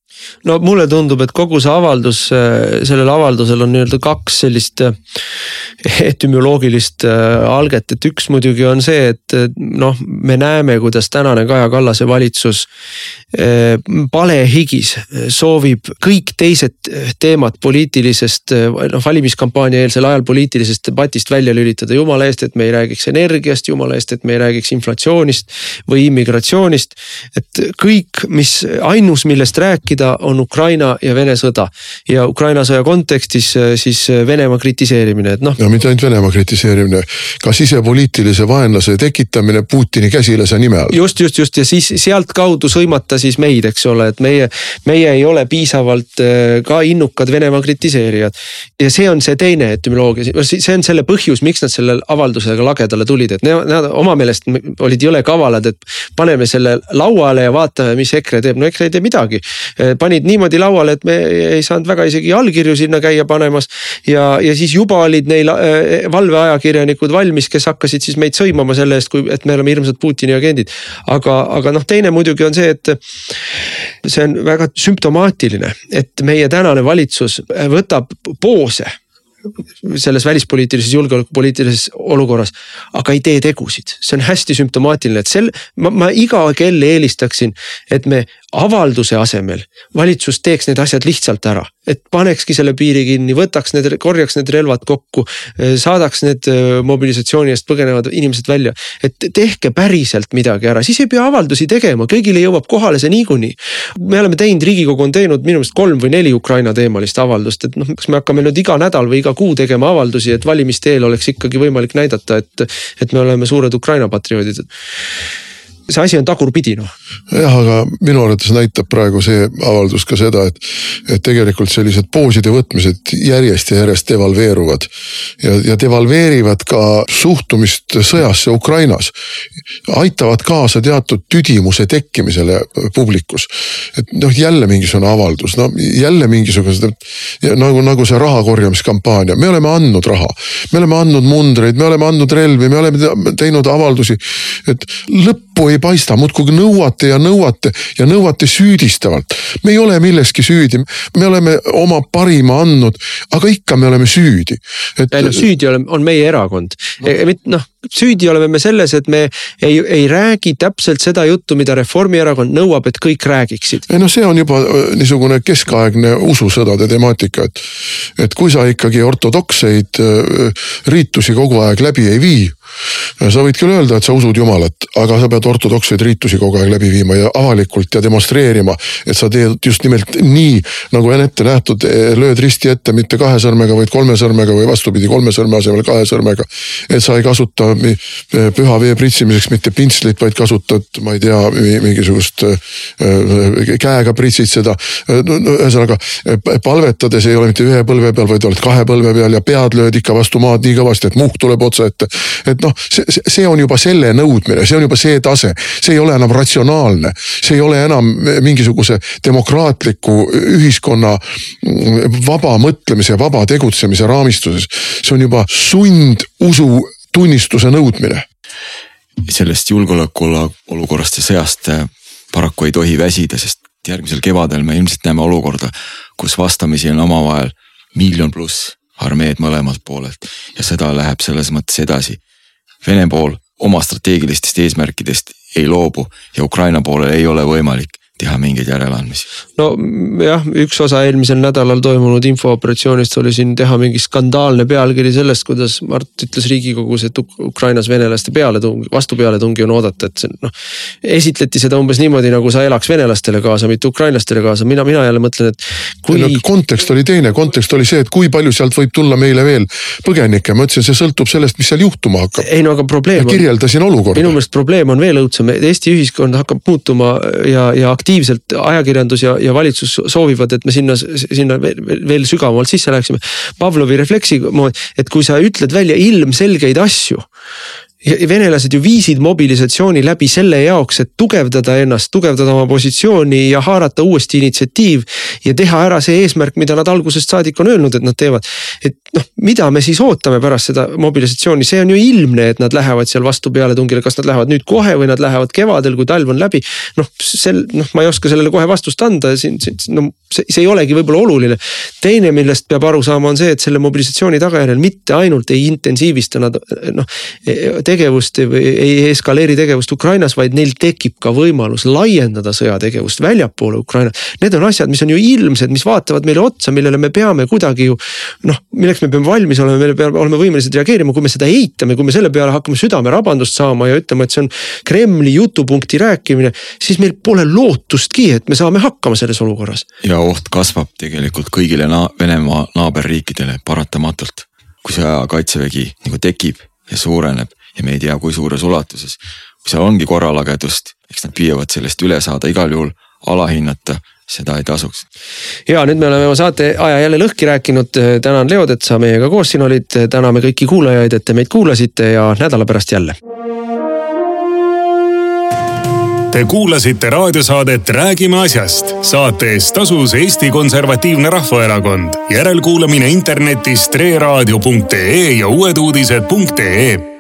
no mulle tundub, et kogu see avaldus, sellel avaldusel on nii-öelda kaks sellist äh, etümoloogilist äh, alget, et üks muidugi on see, et noh, me näeme, kuidas tänane Kaja Kallase valitsus äh, palehigis soovib kõik teised teemad poliitilisest, noh valimiskampaania eelsel ajal poliitilisest debatist välja lülitada. jumala eest, et me ei räägiks energiast, jumala eest, et me ei räägiks inflatsioonist või immigratsioonist. et kõik, mis ainus, millest rääkida, on Ukraina ja Vene sõda ja Ukraina sõja kontekstis siis Venemaa kritiseerimine, et noh no mitte ainult Venemaa kritiseerimine, ka sisepoliitilise vaenlase tekitamine Putini käsilase nime all. just, just, just ja siis sealtkaudu sõimata siis meid, eks ole, et meie, meie ei ole piisavalt äh, ka innukad Venemaa kritiseerijad. ja see on see teine etümoloogia, see on selle põhjus, miks nad selle avaldusega lagedale tulid, et nad oma meelest olid jõle kavalad, et paneme selle lauale ja vaatame, mis EKRE teeb, no EKRE ei tee midagi. Panid niimoodi lauale, et me ei saanud väga isegi allkirju sinna käia panemas ja, ja siis juba olid neil Äh, valveajakirjanikud valmis, kes hakkasid siis meid sõimama selle eest, kui, et me oleme hirmsad Putini agendid. aga, aga noh, teine muidugi on see, et see on väga sümptomaatiline, et meie tänane valitsus võtab poose selles välispoliitilises, julgeolekupoliitilises olukorras, aga ei tee tegusid, see on hästi sümptomaatiline, et sel, ma, ma iga kell eelistaksin, et me avalduse asemel valitsus teeks need asjad lihtsalt ära. et panekski selle piiri kinni, võtaks need, korjaks need relvad kokku, saadaks need äh, mobilisatsiooni eest põgenevad inimesed välja. et tehke päriselt midagi ära, siis ei pea avaldusi tegema, kõigile jõuab kohale see niikuinii. me oleme teinud, riigikogu on teinud minu meelest kolm või neli Ukraina teemalist avaldust, et noh, kas me hakkame nüüd iga nädal või iga kuu tegema avaldusi, et valimiste eel oleks ikkagi võimalik näidata, et, et me oleme suured Ukraina patrioodid see asi on tagurpidi noh. jah, aga minu arvates näitab praegu see avaldus ka seda, et, et tegelikult sellised pooside võtmised järjest ja järjest devalveeruvad. ja, ja devalveerivad ka suhtumist sõjasse Ukrainas. aitavad kaasa teatud tüdimuse tekkimisele publikus. et noh, jälle mingisugune avaldus, no jälle mingisugused nagu, nagu see raha korjamiskampaania, me oleme andnud raha. me oleme andnud mundreid, me oleme andnud relvi, me oleme teinud avaldusi, et lõppu ei paista, muudkui nõuate ja nõuate ja nõuate süüdistavalt. me ei ole milleski süüdi, me oleme oma parima andnud, aga ikka me oleme süüdi et.... ei noh, süüdi on, on meie erakond no., noh süüdi oleme me selles, et me ei, ei räägi täpselt seda juttu, mida Reformierakond nõuab, et kõik räägiksid. ei noh, see on juba äh, niisugune keskaegne ususõdade temaatika, et, et kui sa ikkagi ortodokseid äh, riitusi kogu aeg läbi ei vii sa võid küll öelda, et sa usud jumalat, aga sa pead ortodokseid riitusi kogu aeg läbi viima ja avalikult ja demonstreerima, et sa teed just nimelt nii, nagu on ette nähtud, lööd risti ette mitte kahe sõrmega, vaid kolme sõrmega või vastupidi, kolme sõrme asemel kahe sõrmega. et sa ei kasuta püha vee pritsimiseks mitte pintslit, vaid kasutad, ma ei tea, mingisugust äh, käega pritsid seda. ühesõnaga palvetades ei ole mitte ühe põlve peal, vaid oled kahe põlve peal ja pead lööd ikka vastu maad nii kõvasti, et muhk tuleb otsa ette. et noh, see, see on juba selle nõudmine, see on juba see tase, see ei ole enam ratsionaalne, see ei ole enam mingisuguse demokraatliku ühiskonna vaba mõtlemise, vaba tegutsemise raamistuses. see on juba sundusu tunnistuse nõudmine. sellest julgeolekuolukorrast ja sõjast äh, paraku ei tohi väsida, sest järgmisel kevadel me ilmselt näeme olukorda, kus vastamisi on omavahel miljon pluss armeed mõlemalt poolelt ja sõda läheb selles mõttes edasi Vene pool oma strateegilistest eesmärkidest ei loobu ja Ukraina poolel ei ole võimalik teha mingeid järeleandmisi. nojah, üks osa eelmisel nädalal toimunud infooperatsioonist oli siin teha mingi skandaalne pealkiri sellest, kuidas Mart ütles riigikogus, et Ukrainas venelaste pealetung, vastupealetungi on oodata, et see noh. esitleti seda umbes niimoodi, nagu sa elaks venelastele kaasa, mitte ukrainlastele kaasa, mina, mina jälle mõtlen, et kui. No, kontekst oli teine, kontekst oli see, et kui palju sealt võib tulla meile veel põgenikke, ma ütlesin, see sõltub sellest, mis seal juhtuma hakkab. ei no aga probleem. kirjeldasin olukorda. minu meelest probleem on veel õudsem, Eesti ühiskond hakkab muutuma ja, ja aktiivselt aktiivselt ajakirjandus ja, ja valitsus soovivad, et me sinna, sinna veel, veel sügavamalt sisse läheksime. Pavlovi refleksi et kui sa ütled välja ilmselgeid asju venelased ju viisid mobilisatsiooni läbi selle jaoks, et tugevdada ennast, tugevdada oma positsiooni ja haarata uuesti initsiatiiv. ja teha ära see eesmärk, mida nad algusest saadik on öelnud, et nad teevad. et noh, mida me siis ootame pärast seda mobilisatsiooni, see on ju ilmne, et nad lähevad seal vastu pealetungile, kas nad lähevad nüüd kohe või nad lähevad kevadel, kui talv on läbi. noh, sel, noh, ma ei oska sellele kohe vastust anda, siin, no see, see ei olegi võib-olla oluline. teine, millest peab aru saama, on see, et selle mobilisatsiooni tagajärjel mitte ainult ei intensiivista nad noh tegevust ei eskaleeri tegevust Ukrainas, vaid neil tekib ka võimalus laiendada sõjategevust väljapoole Ukrainat. Need on asjad, mis on ju ilmsed, mis vaatavad meile otsa, millele me peame kuidagi ju noh, milleks me peame valmis olema, me peame olema võimelised reageerima, kui me seda eitame, kui me selle peale hakkame südamerabandust saama ja ütlema, et see on Kremli jutupunkti rääkimine, siis meil pole lootustki, et me saame hakkama selles olukorras. ja oht kasvab tegelikult kõigile na Venemaa naaberriikidele paratamatult kui see kaitsevägi nagu tekib ja suureneb ja me ei tea, kui suures ulatuses. kui seal ongi korralagedust, eks nad püüavad sellest üle saada, igal juhul alahinnata seda ei tasuks. ja nüüd me oleme oma saate aja jälle lõhki rääkinud, tänan Leod, et sa meiega koos siin olid, täname kõiki kuulajaid, et te meid kuulasite ja nädala pärast jälle. Te kuulasite raadiosaadet Räägime asjast. saate eest tasus Eesti Konservatiivne Rahvaerakond. järelkuulamine internetis treeraadio.ee ja uueduudised.ee